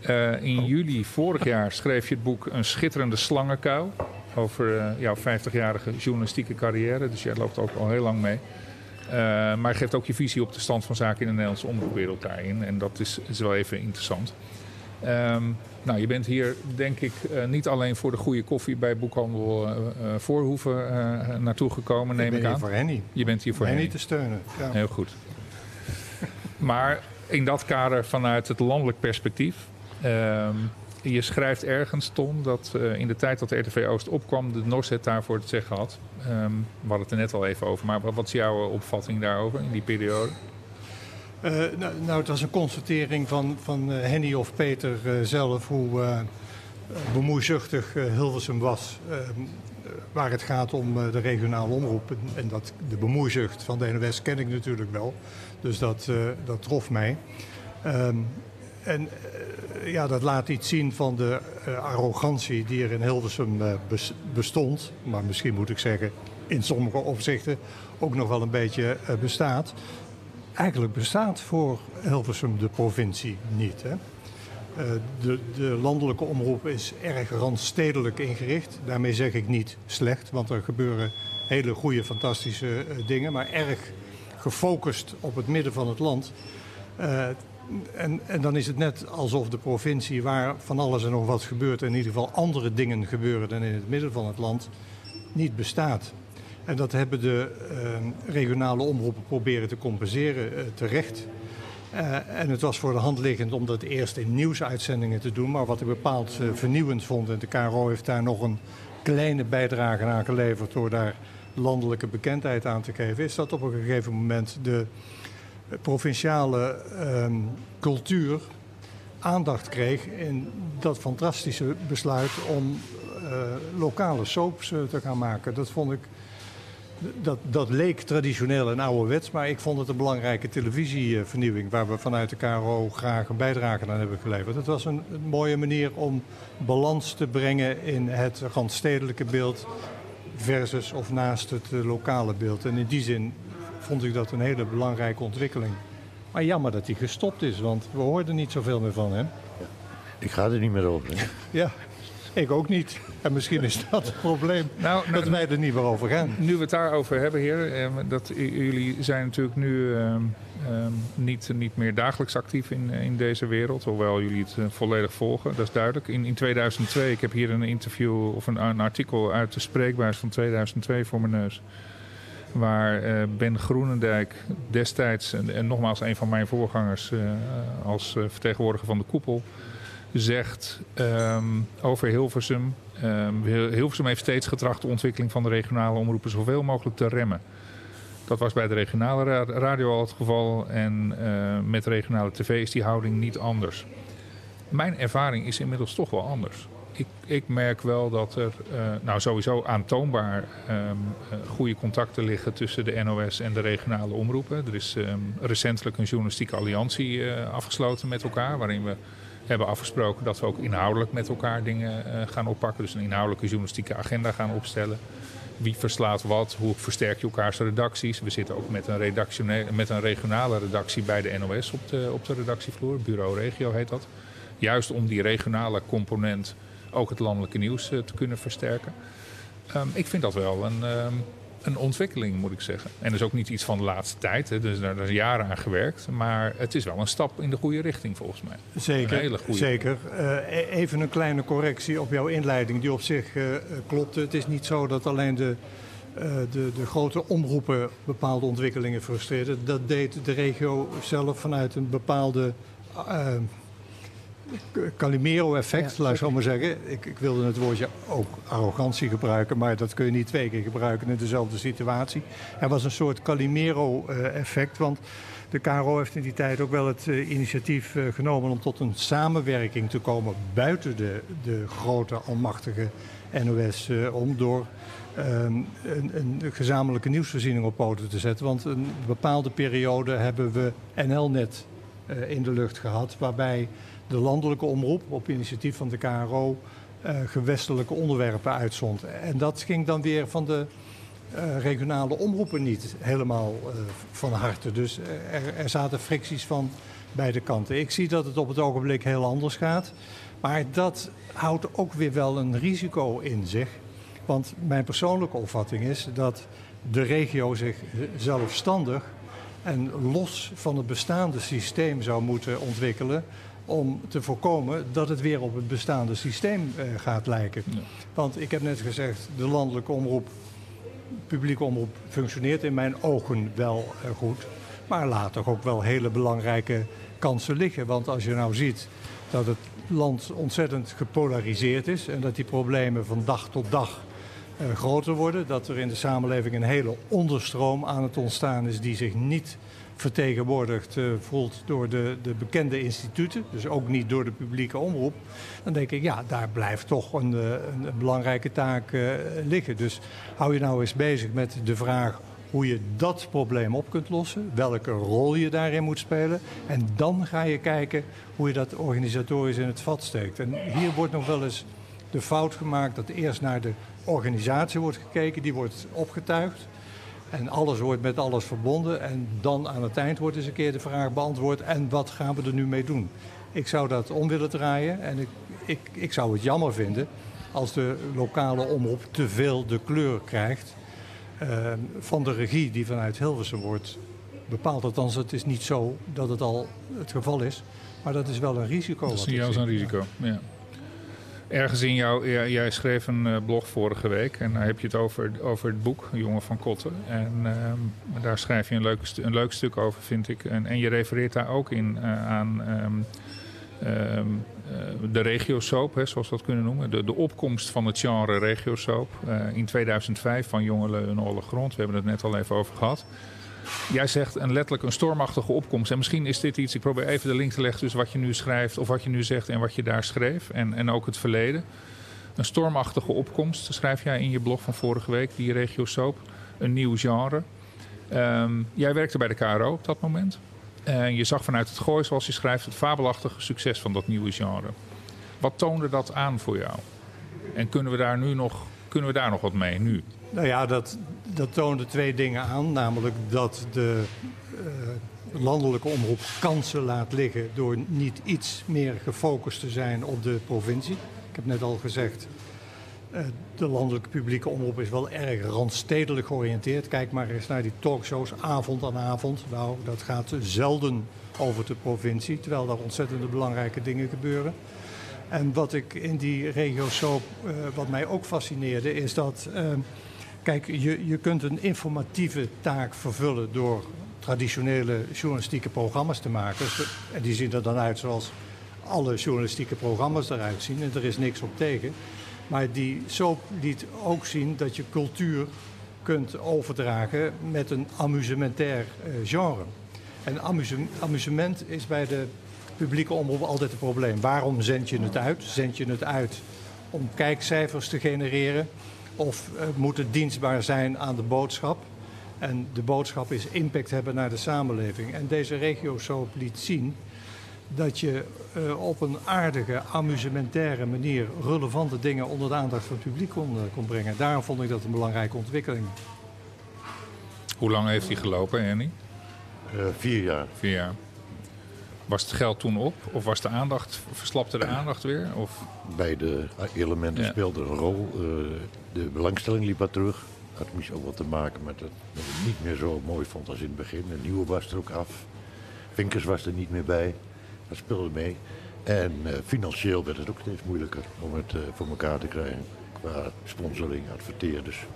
Eh, in juli vorig jaar schreef je het boek Een schitterende slangenkuil. Over eh, jouw 50-jarige journalistieke carrière. Dus jij loopt ook al heel lang mee. Eh, maar geeft ook je visie op de stand van zaken in de Nederlandse omroepwereld daarin. En dat is, is wel even interessant. Ehm, nou, je bent hier denk ik eh, niet alleen voor de goede koffie bij boekhandel eh, Voorhoeven naartoe gekomen, neem ik ik, ben hier aan. voor Henny. Je bent hier voor Henny Henny. te steunen. Ja. Heel goed. Maar in dat kader vanuit het landelijk perspectief. ehm, je schrijft ergens, Tom, dat in de tijd dat de RTV Oost opkwam, de NOS het daarvoor te zeggen had. Ehm, we hadden het er net al even over, maar wat is jouw opvatting daarover in die periode? Eh, nou, nou, het was een constatering van, van eh, Henny of Peter eh, zelf hoe eh, bemoeizuchtig Hilversum was. waar het gaat om de regionale omroep. En, dat, de bemoeizucht van de NOS ken ik natuurlijk wel. Dus dat, dat trof mij. Ehm, en ja, dat laat iets zien van de eh, arrogantie die er in Hilversum eh, bes- bestond. Maar misschien moet ik zeggen, in sommige opzichten ook nog wel een beetje eh, bestaat. Eigenlijk bestaat voor Hilversum de provincie niet. Hè? Eh, de, de landelijke omroep is erg randstedelijk ingericht. Daarmee zeg ik niet slecht, want er gebeuren hele goede, fantastische eh, dingen. Maar erg gefocust op het midden van het land. Eh, en, en dan is het net alsof de provincie waar van alles en nog wat gebeurt... in ieder geval andere dingen gebeuren dan in het midden van het land, niet bestaat. En dat hebben de eh, regionale omroepen proberen te compenseren eh, terecht. Eh, en het was voor de hand liggend om dat eerst in nieuwsuitzendingen te doen. Maar wat ik bepaald eh, vernieuwend vond, en de KRO heeft daar nog een kleine bijdrage aan geleverd door daar landelijke bekendheid aan te geven, is dat op een gegeven moment de provinciale ehm, cultuur aandacht kreeg in dat fantastische besluit om eh, lokale soaps eh, te gaan maken. Dat vond ik dat, dat leek traditioneel en ouderwets, maar ik vond het een belangrijke televisievernieuwing waar we vanuit de KRO graag een bijdrage aan hebben geleverd. Het was een, een mooie manier om balans te brengen in het randstedelijke beeld versus of naast het eh, lokale beeld. En in die zin vond ik dat een hele belangrijke ontwikkeling. Maar jammer dat hij gestopt is, want we hoorden niet zoveel meer van hem. Ik ga er niet meer over. hè. Ja, ik ook niet. En misschien is dat het probleem, Nou, dat wij er niet meer over gaan. Nu we het daarover hebben, heer, eh, dat jullie zijn natuurlijk nu ehm, ehm, niet, niet meer dagelijks actief in, in deze wereld, hoewel jullie het eh, volledig volgen, dat is duidelijk. In, in 2002, ik heb hier een interview of een, een artikel uit de spreekbuis van 2002 voor mijn neus. Waar eh, Ben Groenendijk destijds, en, nogmaals een van mijn voorgangers eh, als eh, vertegenwoordiger van de koepel, zegt ehm, over Hilversum. Ehm, Hil- Hilversum heeft steeds getracht de ontwikkeling van de regionale omroepen zoveel mogelijk te remmen. Dat was bij de regionale ra- radio al het geval en met regionale tv is die houding niet anders. Mijn ervaring is inmiddels toch wel anders. Ik, ik merk wel dat er eh, nou sowieso aantoonbaar ehm, eh, goede contacten liggen tussen de NOS en de regionale omroepen. Er is ehm, recentelijk een journalistieke alliantie eh, afgesloten met elkaar, waarin we hebben afgesproken dat we ook inhoudelijk met elkaar dingen gaan oppakken. Dus een inhoudelijke journalistieke agenda gaan opstellen. Wie verslaat wat? Hoe versterk je elkaars redacties? We zitten ook met een, met een regionale redactie bij de NOS op de, op de redactievloer. Bureau Regio heet dat. Juist om die regionale component ook het landelijke nieuws eh, te kunnen versterken. Ehm, ik vind dat wel een, ehm, een ontwikkeling, moet ik zeggen. En dat is ook niet iets van de laatste tijd. Hè. Dus daar, is jaren aan gewerkt. Maar het is wel een stap in de goede richting, volgens mij. Zeker, Een hele goeie. zeker. Eh, e- even een kleine correctie op jouw inleiding, die op zich eh, eh, klopt. Het is niet zo dat alleen de, de, de grote omroepen bepaalde ontwikkelingen frustreerden. Dat deed de regio zelf vanuit een bepaalde Calimero-effect, Ja, laat ik zo maar zeggen. Ik, ik wilde het woordje ook arrogantie gebruiken, maar dat kun je niet twee keer gebruiken in dezelfde situatie. Er was een soort Calimero-effect, want de KRO heeft in die tijd ook wel het eh, initiatief eh, genomen om tot een samenwerking te komen buiten de, de grote almachtige NOS eh, om door ehm, een, een gezamenlijke nieuwsvoorziening op poten te zetten. Want een bepaalde periode hebben we NL-net eh, in de lucht gehad, waarbij de landelijke omroep op initiatief van de KRO eh, gewestelijke onderwerpen uitzond. En dat ging dan weer van de eh, regionale omroepen niet helemaal eh, van harte. Dus er, er zaten fricties van beide kanten. Ik zie dat het op het ogenblik heel anders gaat. Maar dat houdt ook weer wel een risico in zich. Want mijn persoonlijke opvatting is dat de regio zich zelfstandig en los van het bestaande systeem zou moeten ontwikkelen om te voorkomen dat het weer op het bestaande systeem eh, gaat lijken. Ja. Want ik heb net gezegd, de landelijke omroep, publieke omroep functioneert in mijn ogen wel eh, goed. Maar laat toch ook wel hele belangrijke kansen liggen. Want als je nou ziet dat het land ontzettend gepolariseerd is en dat die problemen van dag tot dag eh, groter worden. Dat er in de samenleving een hele onderstroom aan het ontstaan is die zich niet vertegenwoordigd eh, voelt door de, de bekende instituten. Dus ook niet door de publieke omroep. Dan denk ik, ja, daar blijft toch een, eh, een, belangrijke taak eh, liggen. Dus hou je nou eens bezig met de vraag hoe je dat probleem op kunt lossen, welke rol je daarin moet spelen. En dan ga je kijken hoe je dat organisatorisch in het vat steekt. En hier wordt nog wel eens de fout gemaakt dat eerst naar de organisatie wordt gekeken, die wordt opgetuigd. En alles wordt met alles verbonden. En dan aan het eind wordt eens een keer de vraag beantwoord: en wat gaan we er nu mee doen? Ik zou dat om willen draaien. En ik, ik, ik zou het jammer vinden als de lokale omroep te veel de kleur krijgt eh, van de regie die vanuit Hilversum wordt bepaald. Althans, het is niet zo dat het al het geval is. Maar dat is wel een risico. Dat is niet juist een risico. Ja. Ergens in jou, jij schreef een eh, blog vorige week en daar heb je het over, over het boek Jongen van Kotten. En ehm, daar schrijf je een leuk, een leuk stuk over, vind ik. En, en je refereert daar ook in eh, aan ehm, ehm, eh, de regiosoap, hè, zoals we dat kunnen noemen. De, de opkomst van het genre regiosoap in 2005 van Jongelen een Olle Grond. We hebben het net al even over gehad. Jij zegt een letterlijk een stormachtige opkomst. En misschien is dit iets, ik probeer even de link te leggen tussen wat je nu schrijft, of wat je nu zegt en wat je daar schreef. En, en ook het verleden. Een stormachtige opkomst, schrijf jij in je blog van vorige week, die regio soap. een nieuw genre. Ehm, jij werkte bij de KRO op dat moment. En je zag vanuit het gooi, zoals je schrijft, het fabelachtige succes van dat nieuwe genre. Wat toonde dat aan voor jou? En kunnen we daar nu nog, kunnen we daar nog wat mee nu? Nou ja, dat, dat toonde twee dingen aan. Namelijk dat de uh, landelijke omroep kansen laat liggen door niet iets meer gefocust te zijn op de provincie. Ik heb net al gezegd, uh, de landelijke publieke omroep is wel erg randstedelijk georiënteerd. Kijk maar eens naar die talkshows avond aan avond. Nou, dat gaat zelden over de provincie, terwijl daar ontzettende belangrijke dingen gebeuren. En wat ik in die regio soap, uh, wat mij ook fascineerde, is dat, kijk, je, je kunt een informatieve taak vervullen door traditionele journalistieke programma's te maken. En die zien er dan uit zoals alle journalistieke programma's eruit zien. En er is niks op tegen. Maar die soap liet ook zien dat je cultuur kunt overdragen met een amusementair uh, genre. En amusement is bij de publieke omroep altijd een probleem. Waarom zend je het uit? Zend je het uit om kijkcijfers te genereren? Of uh, moet het dienstbaar zijn aan de boodschap? En de boodschap is impact hebben naar de samenleving. En deze regio soap liet zien dat je uh, op een aardige, amusementaire manier relevante dingen onder de aandacht van het publiek kon, uh, kon brengen. Daarom vond ik dat een belangrijke ontwikkeling. Hoe lang heeft die gelopen, Annie? Uh, vier jaar. Vier jaar. Was het geld toen op? Of was de aandacht, verslapte de aandacht weer? Of? Beide elementen ja. speelden een rol. de belangstelling liep wat terug. Dat had misschien ook wat te maken met dat ik het niet meer zo mooi vond als in het begin. De nieuwe was er ook af. Vinkers was er niet meer bij. Dat speelde mee. En uh, financieel werd het ook steeds moeilijker om het uh, voor elkaar te krijgen. Qua sponsoring, adverteerders.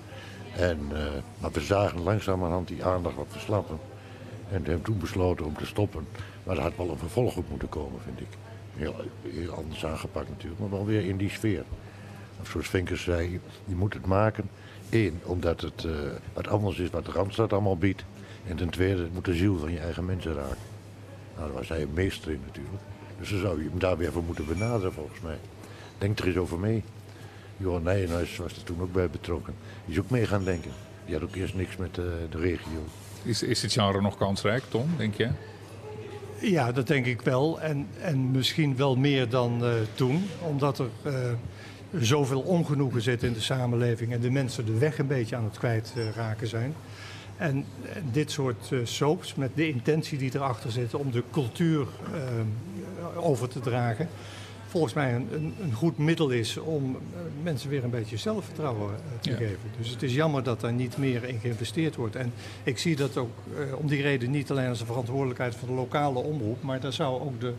En, maar we zagen langzamerhand die aandacht wat verslappen. En we hebben toen besloten om te stoppen. Maar er had wel een vervolg op moeten komen, vind ik. Heel, anders aangepakt natuurlijk, maar wel weer in die sfeer. Zoals Vinkers zei, je moet het maken. Eén, omdat het wat anders is wat de Randstad allemaal biedt. En ten tweede, het moet de ziel van je eigen mensen raken. Nou, daar was hij een meester in natuurlijk. Dus dan zou je hem daar weer voor moeten benaderen volgens mij. Denk er eens over mee. Johan Nijenhuis was er toen ook bij betrokken. Die is ook mee gaan denken. Die had ook eerst niks met uh, de regio. Is, is het genre nog kansrijk, Tom, denk je? Ja, dat denk ik wel. En, en misschien wel meer dan uh, toen. Omdat er uh, zoveel ongenoegen zit in de samenleving... en de mensen de weg een beetje aan het kwijtraken zijn... En dit soort soaps met de intentie die erachter zit om de cultuur over te dragen, volgens mij een, een, een goed middel is om uh, mensen weer een beetje zelfvertrouwen te ja. geven. Dus het is jammer dat daar niet meer in geïnvesteerd wordt. En ik zie dat ook om die reden niet alleen als een verantwoordelijkheid van de lokale omroep, maar daar zou ook de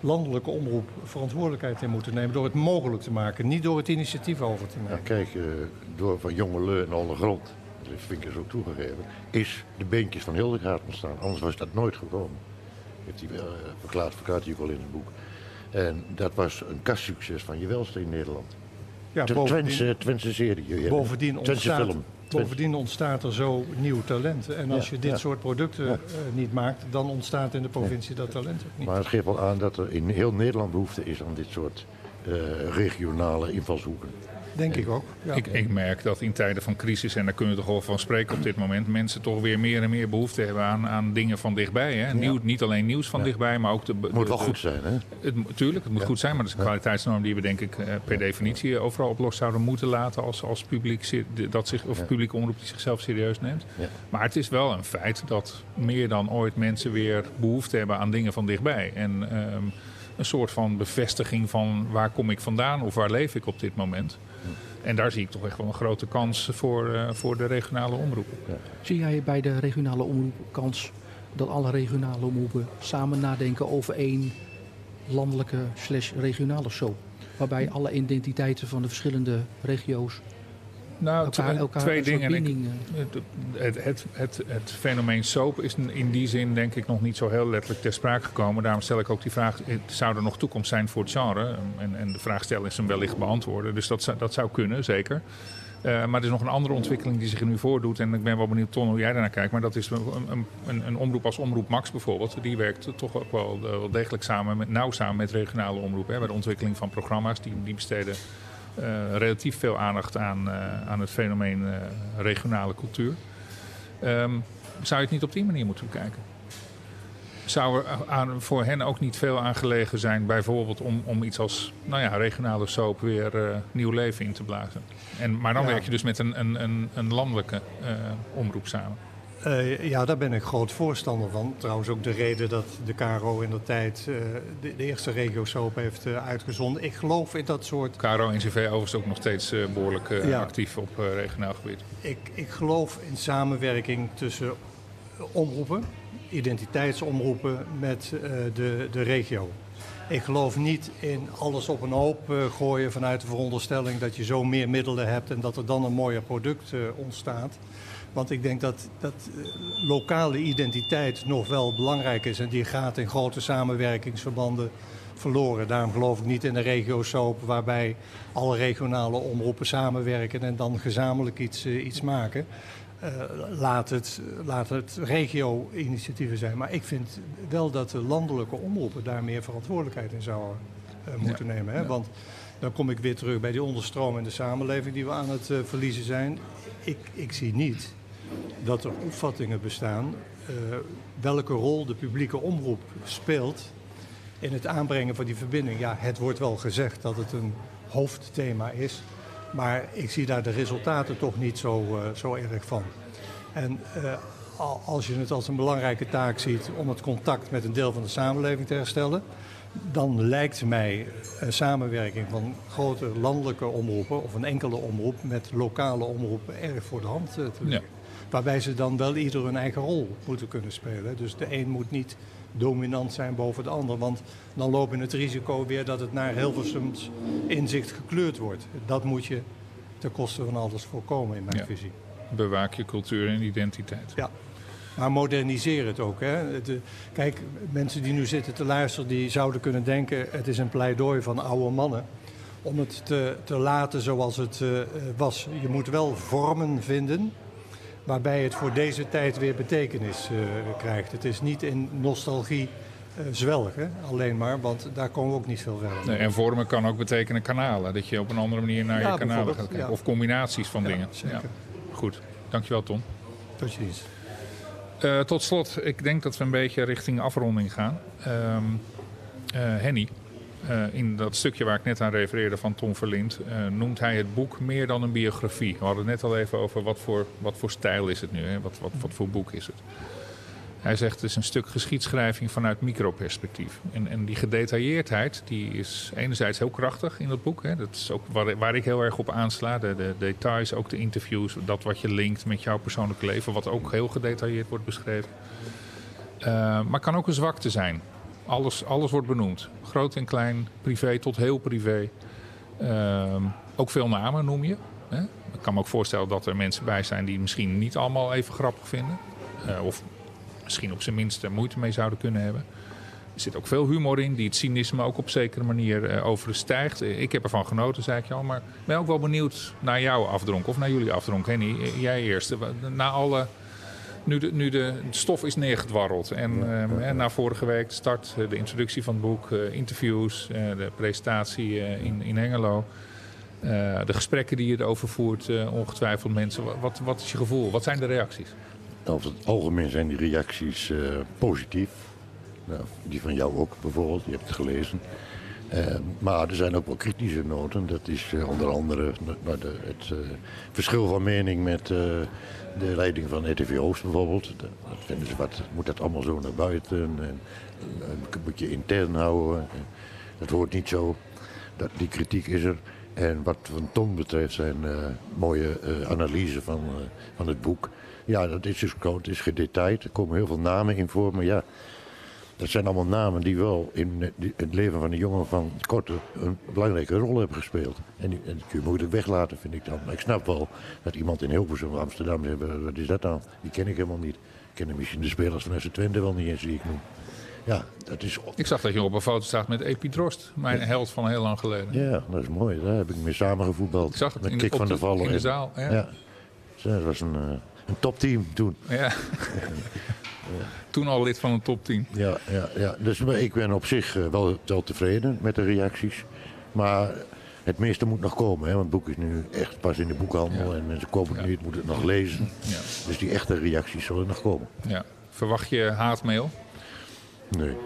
landelijke omroep verantwoordelijkheid in moeten nemen door het mogelijk te maken, niet door het initiatief over te nemen. Ja, kijk, door van jonge leur en alle grond heeft Vinkers ook toegegeven, is de beentjes van Hildegard ontstaan. Anders was dat nooit gekomen. Heeft hij uh, verklaard, verklaart hij ook al in het boek. En dat was een kastsucces van je welste in Nederland. Ja, Twentse, Twentse serie. Bovendien ontstaat, film. bovendien ontstaat er zo nieuw talent. En als Ja, je dit ja. soort producten Ja. uh, niet maakt, dan ontstaat in de provincie dat talent ook niet. Maar het geeft wel aan dat er in heel Nederland behoefte is aan dit soort eh, regionale invalshoeken. Denk ik ook. Ja. Ik, ik merk dat in tijden van crisis, en daar kunnen we toch wel van spreken op dit moment, mensen toch weer meer en meer behoefte hebben aan, aan dingen van dichtbij. Hè? Nieuw, niet alleen nieuws van Ja. dichtbij, maar ook de. Het moet wel de- goed zijn, hè? Het, tuurlijk, het moet Ja. goed zijn, maar dat is een kwaliteitsnorm die we denk ik eh, per definitie overal op los zouden moeten laten als, als publiek, dat zich, of Ja. publieke omroep die zichzelf serieus neemt. Ja. Maar het is wel een feit dat meer dan ooit mensen weer behoefte hebben aan dingen van dichtbij. En ehm, een soort van bevestiging van waar kom ik vandaan of waar leef ik op dit moment. En daar zie ik toch echt wel een grote kans voor, eh, voor de regionale omroepen. Zie jij bij de regionale omroep kans dat alle regionale omroepen samen nadenken over één landelijke slash regionale soap? Waarbij alle identiteiten van de verschillende regio's Nou, elkaar, elkaar twee dingen. Ik- Het, het, het, het, fenomeen soap is in die zin denk ik nog niet zo heel letterlijk ter sprake gekomen. Daarom stel ik ook die vraag, eh, zou er nog toekomst zijn voor het genre? En, en de vraag stellen is hem wellicht beantwoorden. Dus dat, zou- dat zou kunnen, zeker. Eh, maar er is nog een andere ontwikkeling die zich er nu voordoet. En ik ben wel benieuwd, Ton, hoe jij daarnaar kijkt. Maar dat is een, een, een, omroep als Omroep Max bijvoorbeeld. Die werkt toch ook wel, eh, wel degelijk samen met, nauw samen met regionale omroepen. Hè, bij de ontwikkeling van programma's. Die, die besteden relatief veel aandacht aan, eh, aan het fenomeen eh, regionale cultuur. Ehm, zou je het niet op die manier moeten bekijken? Zou er aan, voor hen ook niet veel aan gelegen zijn, bijvoorbeeld om, om iets als nou ja, regionale soap weer uh, nieuw leven in te blazen? En, maar dan Ja. werk je dus met een, een, een, een landelijke eh, omroep samen. Eh, ja, daar ben ik groot voorstander van. Trouwens ook de reden dat de KRO in de tijd eh, de, de eerste regio-soap heeft eh, uitgezonden. Ik geloof in dat soort... KRO-NCV overigens ook nog steeds eh, behoorlijk eh, Ja. actief op eh, regionaal gebied. Ik, ik geloof in samenwerking tussen omroepen, identiteitsomroepen met eh, de, de regio. Ik geloof niet in alles op een hoop eh, gooien vanuit de veronderstelling dat je zo meer middelen hebt en dat er dan een mooier product eh, ontstaat. Want ik denk dat, dat eh, lokale identiteit nog wel belangrijk is en die gaat in grote samenwerkingsverbanden verloren. Daarom geloof ik niet in de regio-soap waarbij alle regionale omroepen samenwerken en dan gezamenlijk iets, eh, iets maken. Eh, laat, het, laat het regio-initiatieven zijn. Maar ik vind wel dat de landelijke omroepen daar meer verantwoordelijkheid in zouden moeten nemen. Hè? ja. Want dan kom ik weer terug bij die onderstroom in de samenleving die we aan het verliezen zijn. Ik, ik zie niet dat er opvattingen bestaan eh, welke rol de publieke omroep speelt in het aanbrengen van die verbinding. Ja, het wordt wel gezegd dat het een hoofdthema is, maar ik zie daar de resultaten toch niet zo, eh, zo erg van. En eh, al- als je het als een belangrijke taak ziet om het contact met een deel van de samenleving te herstellen, dan lijkt mij een samenwerking van grote landelijke omroepen of een enkele omroep met lokale omroepen erg voor de hand te liggen. Waarbij ze dan wel ieder hun eigen rol moeten kunnen spelen. Dus de een moet niet dominant zijn boven de ander. Want dan loop je het risico weer dat het naar Hilversums inzicht gekleurd wordt. Dat moet je ten koste van alles voorkomen in mijn Ja. visie. Bewaak je cultuur en identiteit. Ja. Maar moderniseer het ook. Hè. De, kijk, mensen die nu zitten te luisteren, die zouden kunnen denken... het is een pleidooi van oude mannen. Om het te, te laten zoals het eh, was. Je moet wel vormen vinden waarbij het voor deze tijd weer betekenis eh, krijgt. Het is niet in nostalgie eh, zwelgen alleen maar, want daar komen we ook niet veel verder. Nee, en vormen kan ook betekenen kanalen. Dat je op een andere manier naar Ja, je kanalen gaat kijken. ja. Of combinaties van Ja, dingen. zeker. Goed, dankjewel Tom. Tot ziens. Eh, tot slot, ik denk dat we een beetje richting afronding gaan. Ehm eh, Henny, eh, in dat stukje waar ik net aan refereerde van Tom Verlind, eh, noemt hij het boek meer dan een biografie. We hadden het net al even over wat voor, wat voor stijl is het nu, hè? Wat, wat, wat voor boek is het. Hij zegt het is een stuk geschiedschrijving vanuit microperspectief. En, en die gedetailleerdheid die is enerzijds heel krachtig in dat boek. Hè. Dat is ook waar, waar ik heel erg op aansla. De, de details, ook de interviews, dat wat je linkt met jouw persoonlijke leven. Wat ook heel gedetailleerd wordt beschreven. Eh, maar kan ook een zwakte zijn. Alles, alles wordt benoemd. Groot en klein, privé tot heel privé. Ehm, ook veel namen noem je. Hè? Ik kan me ook voorstellen dat er mensen bij zijn die misschien niet allemaal even grappig vinden. Eh, of misschien op zijn minst er moeite mee zouden kunnen hebben. Er zit ook veel humor in, die het cynisme ook op zekere manier eh, overstijgt. Eh, Ik heb ervan genoten, zei ik je al. Maar ben ook wel benieuwd naar jouw afdronk of naar jullie afdronk. Henny, jij eerst. Na alle... Nu de, nu de stof is neergedwarreld. En, ehm, hè, na vorige week start eh, de introductie van het boek, eh, interviews, eh, de presentatie in, in Hengelo. de gesprekken die je erover voert, ongetwijfeld mensen. Wat, wat, is je gevoel? Wat zijn de reacties? Over het algemeen zijn die reacties positief. Nou, die van jou ook bijvoorbeeld, je hebt het gelezen. Eh, maar er zijn ook wel kritische noten. Dat is eh, onder andere de, het eh, verschil van mening met eh, de leiding van RTV Oost bijvoorbeeld. Dat, vinden ze wat, moet dat allemaal zo naar buiten? En, moet je intern houden? En dat hoort niet zo. Dat, die kritiek is er. En wat van Tom betreft zijn mooie eh, analyse van, van het boek. Ja, dat is dus groot, is gedetailleerd. Er komen heel veel namen in voor. Maar ja, dat zijn allemaal namen die wel in het leven van de jongen van Korte een belangrijke rol hebben gespeeld. En, die- en dat kun je moeilijk weglaten, vind ik dan. Maar ik snap wel dat iemand in Hilversum of Amsterdam zegt, "Wat- is dat dan? Die ken ik helemaal niet. Ik ken misschien de spelers van FC Twente wel niet eens die ik noem. Ja, dat is... Ik zag dat je op een foto staat met Epi Drost, mijn held van heel lang geleden. Ja, dat is mooi. Daar heb ik mee samengevoetbald. Ik zag het met in, Kik van de, der Vallen. in de zaal. Ja. Ja. Zo, Dat was een, eh, een topteam toen. Ja. Toen al lid van een topteam. Ja, ja, ja. Dus ik ben op zich eh, wel, wel tevreden met de reacties. Maar Het meeste moet nog komen, hè, want het boek is nu echt pas in de boekhandel Ja. en mensen kopen het Ja. niet, moeten het nog lezen. Ja. Dus die echte reacties zullen nog komen. ja. Verwacht je haatmail? Nee,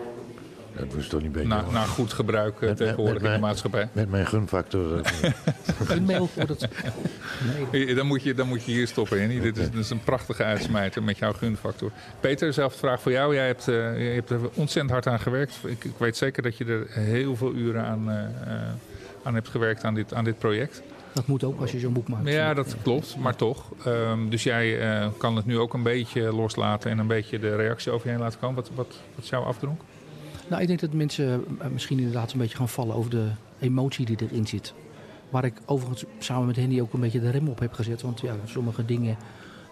dat is toch niet beter. Na, goed gebruik eh, Met- tegenwoordig met in de maatschappij. Met mijn gunfactor. eh, Een mail voor. Nee, Eh, Dan moet, je, dan moet je hier stoppen, Henny. Dit is, dit is een prachtige uitsmijter met jouw gunfactor. Peter, zelfde vraag voor jou. Jij hebt, eh, je hebt er ontzettend hard aan gewerkt. Ik, ik weet zeker dat je er heel veel uren aan, eh, eh, aan hebt gewerkt aan dit, aan dit project. dat moet ook als je zo'n boek maakt. Ja, dat klopt, maar toch. Ehm, dus jij eh, kan het nu ook een beetje loslaten en een beetje de reactie over je heen laten komen. Wat, wat, wat is jouw afdronk? Nou, ik denk dat mensen eh, misschien inderdaad een beetje gaan vallen over de emotie die erin zit. Waar ik overigens samen met Henny ook een beetje de rem op heb gezet. Want ja, sommige dingen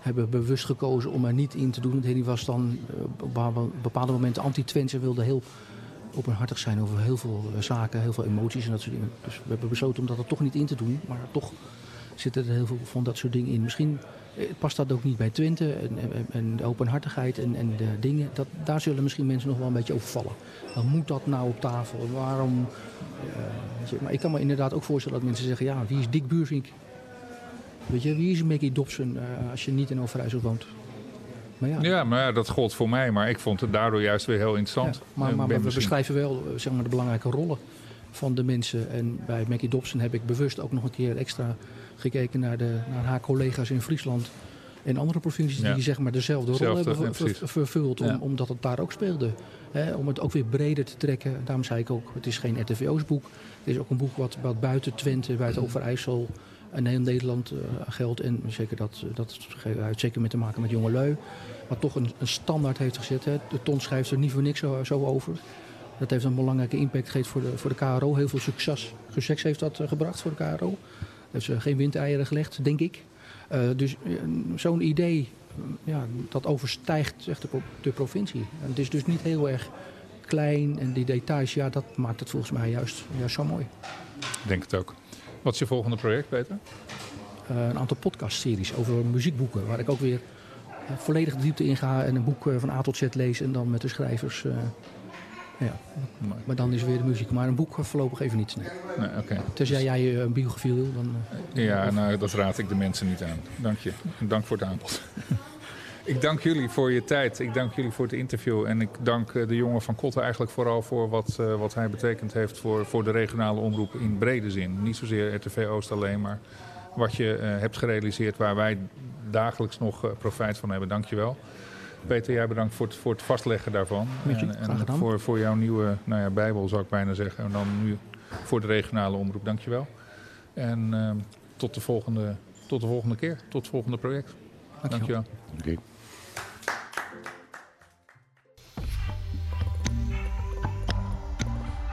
hebben bewust gekozen om er niet in te doen. Want Henny was dan eh, op bepaalde momenten anti-Twents en wilde heel openhartig zijn over heel veel eh, zaken, heel veel emoties en dat soort dingen. Dus we hebben besloten om dat er toch niet in te doen. Maar toch zitten er heel veel van dat soort dingen in. Misschien eh, past dat ook niet bij Twente en, en, en de openhartigheid en, en de dingen. Dat, daar zullen misschien mensen nog wel een beetje over vallen. Dan moet dat nou op tafel? Waarom? eh, maar ik kan me inderdaad ook voorstellen dat mensen zeggen: ja, wie is Dick Buursink? Weet je, wie is Maggie Dobson eh, als je niet in Overijssel woont? Maar ja, Ja, maar ja, dat gold voor mij. Maar ik vond het daardoor juist weer heel interessant. ja, maar, we misschien- beschrijven wel zeg maar, de belangrijke rollen van de mensen. En bij Maggie Dobson heb ik bewust ook nog een keer extra gekeken naar, de, naar haar collega's in Friesland. En andere provincies Ja. die zeg maar dezelfde rol Zelfde, hebben ver- ver- vervuld. Om, Ja. Omdat het daar ook speelde. Om het ook weer breder te trekken. Daarom zei ik ook, het is geen RTVO's boek. Het is ook een boek wat, wat buiten Twente, buiten Overijssel en heel Nederland eh, geldt. En zeker dat, dat heeft zeker met te maken met jongelui. Wat toch een, een standaard heeft gezet. Hè. De ton schrijft er niet voor niks zo, zo over. Dat heeft een belangrijke impact gegeven voor de, voor de KRO. Heel veel succes, succes heeft dat eh, gebracht voor de KRO. Heeft ze geen windeieren gelegd, denk ik. Eh, dus eh, zo'n idee, ja, dat overstijgt echt de, pro- de provincie. En het is dus niet heel erg klein en die details, ja, dat maakt het volgens mij juist, juist zo mooi. Ik denk het ook. Wat is je volgende project, Peter? Een aantal podcastseries over muziekboeken, waar ik ook weer volledig de diepte in ga en een boek van A tot Z lees en dan met de schrijvers. Eh, ja. Mooi. Maar dan is er weer de muziek. Maar een boek eh, voorlopig even niet. Nee. Nee, oké. Tenzij jij eh, een biografie wil, dan... eh, Ja, nou, dat raad ik de mensen niet aan. Dank je. En dank voor het aanbod. ik dank jullie voor je tijd. Ik dank jullie voor het interview. En ik dank eh, de jongen van Kotten eigenlijk vooral voor wat, eh, wat hij betekend heeft voor, voor de regionale omroep in brede zin. Niet zozeer RTV Oost alleen, maar wat je eh, hebt gerealiseerd waar wij dagelijks nog eh, profijt van hebben. Dank je wel. Peter, jij bedankt voor het, voor het vastleggen daarvan. Met je, en voor, voor jouw nieuwe nou ja, bijbel zou ik bijna zeggen. En dan nu voor de regionale omroep. Dank je wel. En ehm, tot, de volgende, tot de volgende keer. Tot het volgende project. Dank je wel.